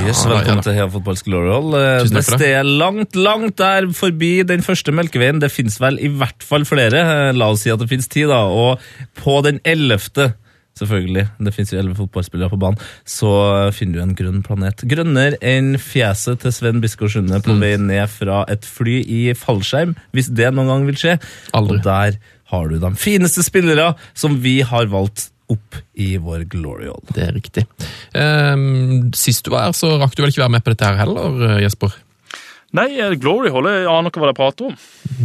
Yes, velkommen til Heia Fotballs Glory Hall. Eh, det. det er langt, langt der forbi den første Melkeveien, det finnes vel i hvert fall flere, eh, la oss si at det finnes ti da, og på den ellevte, selvfølgelig, det finnes jo elleve fotballspillere på banen, så finner du en grønn planet. Grønnere enn fjeset til Sven Biskår Sunde på Mm. vei ned fra et fly i fallskjerm, hvis det noen gang vil skje. Aldri. Og der har du de fineste spillere som vi har valgt opp i vår Glory Hall. Det er riktig. Ehm, sist du var her, så rakk du vel ikke være med på dette her heller, eh, Jesper? Nei, eh, Glory Hall, jeg aner ikke hva de prater om.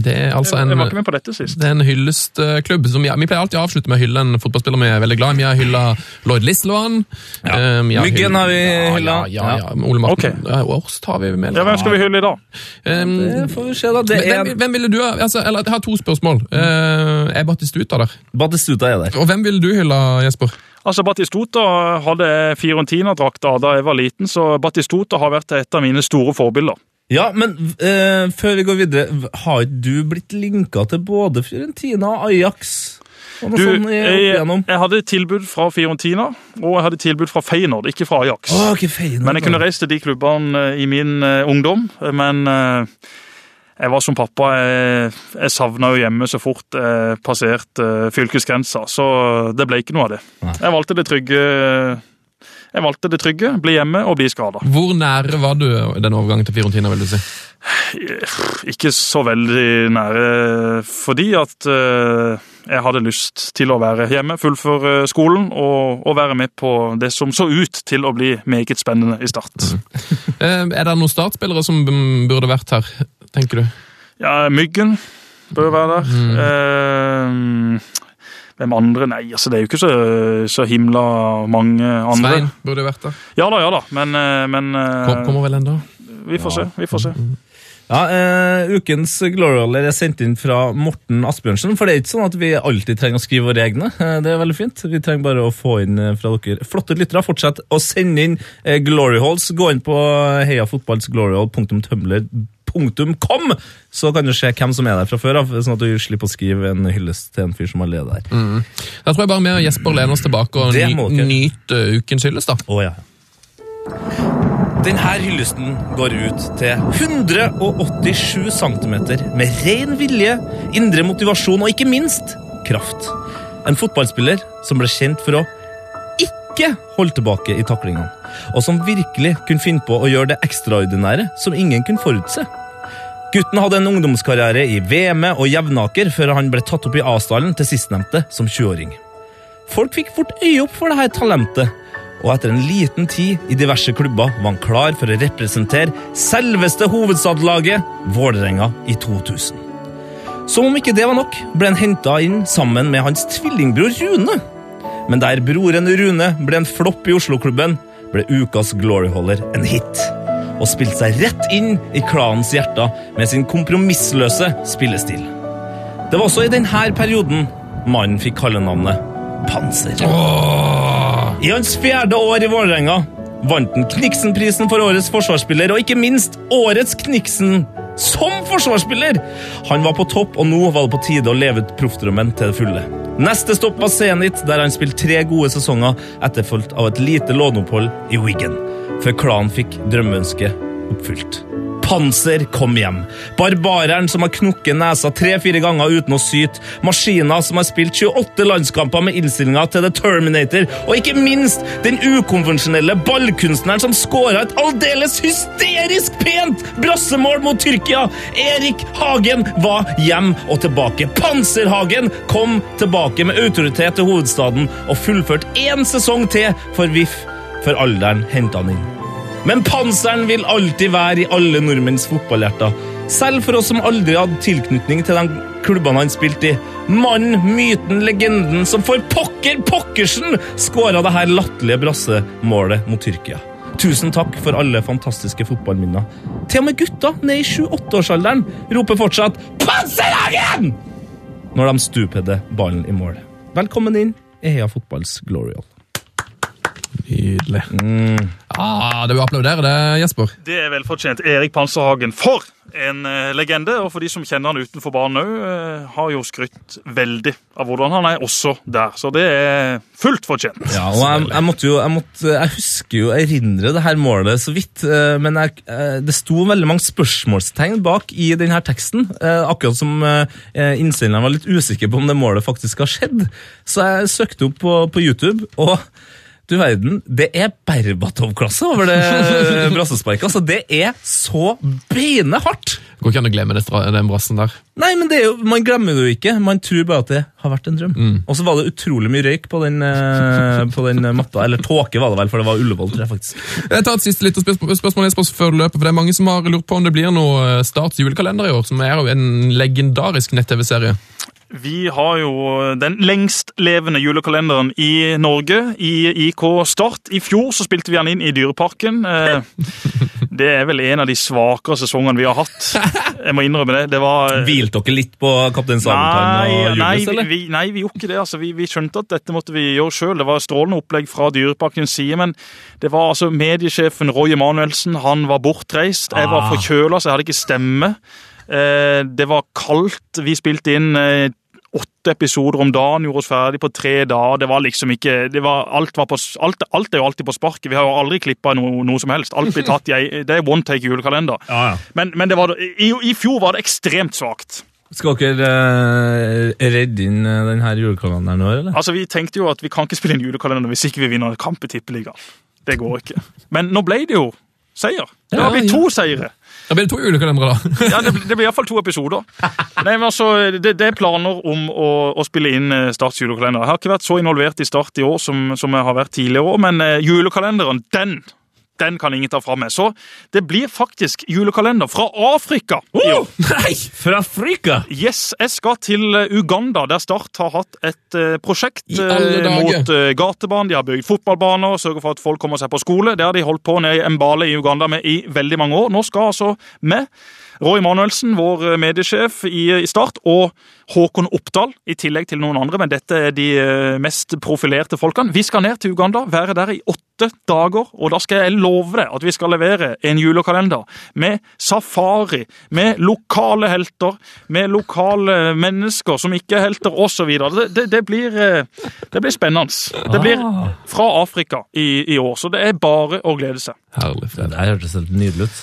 Det er altså en, jeg var ikke med på dette sist. det er en hyllestklubb. Som vi, vi pleier alltid å avslutte med å hylle en fotballspiller vi er veldig glad i. Vi har hylla Lloyd Lisloan. Ja. Ehm, vi Myggen har vi Ja, hylla. Ja, ja, ja. Ole Martin. okay. Ja, Årst har vi med. Ja, Hvem skal vi hylle i dag? Um, Det får vi se, da. Det hvem, er hvem ville du ha altså, eller, Jeg har to spørsmål. Uh, er Batistuta der? Batistuta er der. Og hvem ville du hylle, Jesper? Altså, Batistota hadde Fiorentina-drakta da jeg var liten, så Batistota har vært et av mine store forbilder. Ja, men uh, før vi går videre, har ikke du blitt linka til både Fiorentina og Ajax? Og Du, jeg, jeg hadde tilbud fra Fiorentina, og jeg hadde tilbud fra Feyenoord, ikke fra Ajax. Oh, ikke Feyenoord, Men jeg kunne reist til de klubbene eh, i min uh, ungdom, men uh, jeg var som pappa. Jeg, jeg savna jo hjemme så fort jeg passerte fylkesgrensa, så det ble ikke noe av det. Jeg valgte det trygge. Jeg valgte det trygge, bli hjemme og bli skada. Hvor nære var du den overgangen til Fiorentina? vil du si? Ikke så veldig nære, fordi at eh, jeg hadde lyst til å være hjemme, fullføre skolen og, og være med på det som så ut til å bli meget spennende i start. Mm. er det noen startspillere som mm, burde vært her, tenker du? Ja, Myggen bør være der. Eh, hvem andre? Nei, altså det er jo ikke så, så himla mange andre. Svein burde vært der. Ja da, ja da, men, eh, men eh, kommer vel enda. vi får se. Vi får se. Ja, uh, Ukens Glory Holler er sendt inn fra Morten Asbjørnsen. For det er ikke sånn at vi alltid trenger å skrive våre egne. Uh, det er veldig fint. Vi trenger bare å få inn eh, fra dere flotte lyttere. Fortsett å sende inn uh, Glory Halls. Gå inn på heiafotballsgloryhall.tumler.com, så kan du se hvem som er der fra før av, sånn at du slipper å skrive en hyllest til en fyr som allerede er der. Da tror jeg bare vi og Jesper lener oss tilbake og ny, nyter ukens hyllest. da. Oh, ja. Denne hyllesten går ut til 187 cm med ren vilje, indre motivasjon og ikke minst kraft. En fotballspiller som ble kjent for å ikke holde tilbake i taklingene, og som virkelig kunne finne på å gjøre det ekstraordinære som ingen kunne forutse. Gutten hadde en ungdomskarriere i VM og Jevnaker før han ble tatt opp i Asdalen til sistnevnte som 20-åring. Folk fikk fort øye opp for dette talentet, og etter en liten tid i diverse klubber var han klar for å representere selveste hovedstadlaget, Vålerenga, i 2000. Som om ikke det var nok, ble han henta inn sammen med hans tvillingbror Rune. Men der broren Rune ble en flopp i Oslo-klubben, ble ukas gloryholder en hit. Og spilte seg rett inn i klanens hjerter med sin kompromissløse spillestil. Det var også i denne perioden mannen fikk kallenavnet Panser. I hans fjerde år i Vålerenga vant han Kniksen-prisen for årets forsvarsspiller, og ikke minst årets Kniksen som forsvarsspiller! Han var på topp, og nå var det på tide å leve ut proffdrømmen til det fulle. Neste stopp var Zenit, der han spilte tre gode sesonger, etterfulgt av et lite låneopphold i Wiggen, før klanen fikk drømmeønsket oppfylt. Panser kom hjem. Barbareren som har knukket nesa tre-fire ganger uten å syte. Maskiner som har spilt 28 landskamper med innstillinga til The Terminator. Og ikke minst den ukonvensjonelle ballkunstneren som skåra et aldeles hysterisk pent brassemål mot Tyrkia. Erik Hagen var hjem og tilbake. Panserhagen kom tilbake med autoritet til hovedstaden og fullførte én sesong til for VIF, for alderen henta han inn. Men panseren vil alltid være i alle nordmenns fotballhjerter. Selv for oss som aldri hadde tilknytning til de klubbene han spilte i. Mannen, myten, legenden som for pokker pokkersen skåra det her latterlige brassemålet mot Tyrkia. Tusen takk for alle fantastiske fotballminner. Til og med gutta ned i 7-8-årsalderen roper fortsatt 'Panserhagen!' når de stupedde ballen i mål. Velkommen inn i Heia Fotballs Glorial. Nydelig. Ah, det vil applaudere det, Jesper. Det er velfortjent. Erik Panserhagen. For en eh, legende! Og for de som kjenner han utenfor banen òg, eh, har jo skrytt veldig av hvordan han er også der. Så det er fullt fortjent. Ja, og jeg, jeg måtte jo, jeg, måtte, jeg husker jo, jeg erindrer det her målet så vidt, eh, men jeg, det sto veldig mange spørsmålstegn bak i denne teksten. Akkurat som eh, var litt usikker på om det målet faktisk har skjedd. Så jeg søkte opp på, på YouTube, og du verden, det er Berbatov-klasse over det <laughs> brassesparket. Altså, det er så beinehardt! Går ikke an å glemme det, den brassen der. Nei, men det er jo, Man glemmer det jo ikke. Man tror bare at det har vært en drøm. Og så var det utrolig mye røyk på den, eh, på den matta. Eller tåke, var det vel, for det var Ullevål, tror jeg faktisk. Jeg tar et siste lite spørsmål, spørsmål før du løper, for det er mange som har lurt på om det blir noe eh, Starts julekalender i år, som er jo en legendarisk nett-TV-serie. Vi har jo den lengstlevende julekalenderen i Norge, i IK Start. I fjor så spilte vi den inn i Dyreparken. Eh, Det er vel en av de svakere sesongene vi har hatt. Jeg må innrømme det. Det var Hvilte dere litt på Kaptein Sabeltann og nei, Julius, eller? vi, nei, vi gjorde ikke det. Altså, vi, vi skjønte at dette måtte vi gjøre sjøl. Det var strålende opplegg fra Dyreparkens side, men det var altså mediesjefen Roy Emanuelsen. Han var bortreist. Jeg var Ah. forkjøla, så jeg hadde ikke stemme. Eh, det var kaldt. Vi spilte inn eh, åtte episoder om dagen, gjorde oss ferdig på tre dager. Det var liksom ikke det var, alt, var på, alt, alt er jo alltid på sparket. Vi har jo aldri klippa noe, noe som helst. Alt blir tatt i Det er one take julekalender. Men, men det var, i, i fjor var det ekstremt svakt. Skal dere eh, redde inn denne julekalenderen nå, eller? Altså, Vi tenkte jo at vi kan ikke spille inn julekalender hvis ikke vi vinner en kamp i Tippeligaen. Det går ikke. Men nå ble det jo seier. Det har blitt to seire. Da blir det to julekalendere, da. Ja, Det, blir- det blir iallfall to episoder. <laughs> Nei, men altså, det, det er planer om å, å spille inn eh, Starts julekalender. Jeg har ikke vært så involvert i Start i år som, som jeg har vært tidligere år, men eh, julekalenderen, den den kan ingen ta fra meg. Så det blir faktisk julekalender fra Afrika Oh. Nei! Fra Afrika! Yes, jeg skal til eh, Uganda, der Start har hatt et uh, prosjekt dager. mot uh, gatebanen. De har bygd fotballbaner og sørger for at folk kommer seg på skole. Det har de holdt på nede i Mbale i Uganda med i veldig mange år. Nå skal altså vi, Roy Manuelsen, vår mediesjef i, i Start, og Håkon Oppdal, i tillegg til noen andre, men dette er de eh, mest profilerte folkene. Vi skal ned til Uganda, være der i åtte dager, og da skal jeg love deg at vi skal levere en julekalender med safari, med lokale helter, med lokale mennesker som ikke er helter, osv. Det, det, det, blir, eh, det blir spennende. Det blir fra Afrika i, i år, så det er bare å glede seg. Herlig. Det der hørtes helt nydelig ut.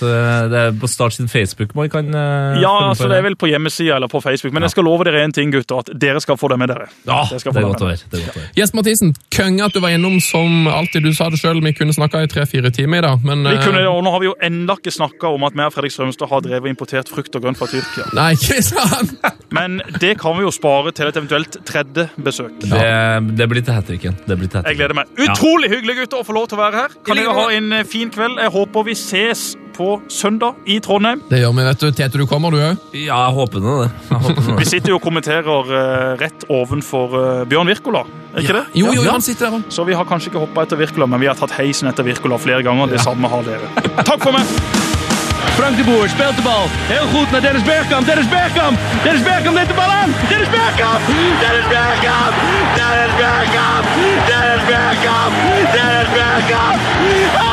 Det er på Start sin Facebook man kan eh, Ja, altså det er vel på hjemmesida eller på Facebook, men jeg skal love dere en ting, gutter, at dere skal få det med dere. Ja, det skal få det er godt å høre. Jesper Mathisen, konge at du var innom som alltid. Du sa det sjøl, vi kunne snakka i tre-fire timer i dag, men Vi kunne, eh, og Nå har vi jo enda ikke snakka om at vi og Fredrik Strømstad har drevet og importert frukt og grønt fra Tyrkia. Nei, ikke sant! Men det kan vi jo spare til et eventuelt tredje besøk. Det, det blir til hat tricken. Jeg gleder meg. Ja. Utrolig hyggelig gutter å få lov til å være her. Kan dere ha en eh, fin kveld? Jeg håper vi ses på søndag i Trondheim. Det gjør vi, vet du. Tete, du kommer, du òg? Ja, jeg håper nå det. Vi sitter jo og kommenterer uh, rett ovenfor uh, Bjørn Wirkola, er ikke det? Jo, jo, Ja. han sitter der. Så vi har kanskje ikke hoppa etter Wirkola, men vi har tatt heisen etter Wirkola flere ganger. Det samme har dere. Takk for meg! Frank de Boer speelt de bal. Heel goed naar Dennis Bergkamp. Dennis Bergkamp. Dennis Bergkamp neemt de bal aan. Dennis Bergkamp. Dennis Bergkamp. Dennis Bergkamp. Dennis Bergkamp. Dennis Bergkamp. Oh!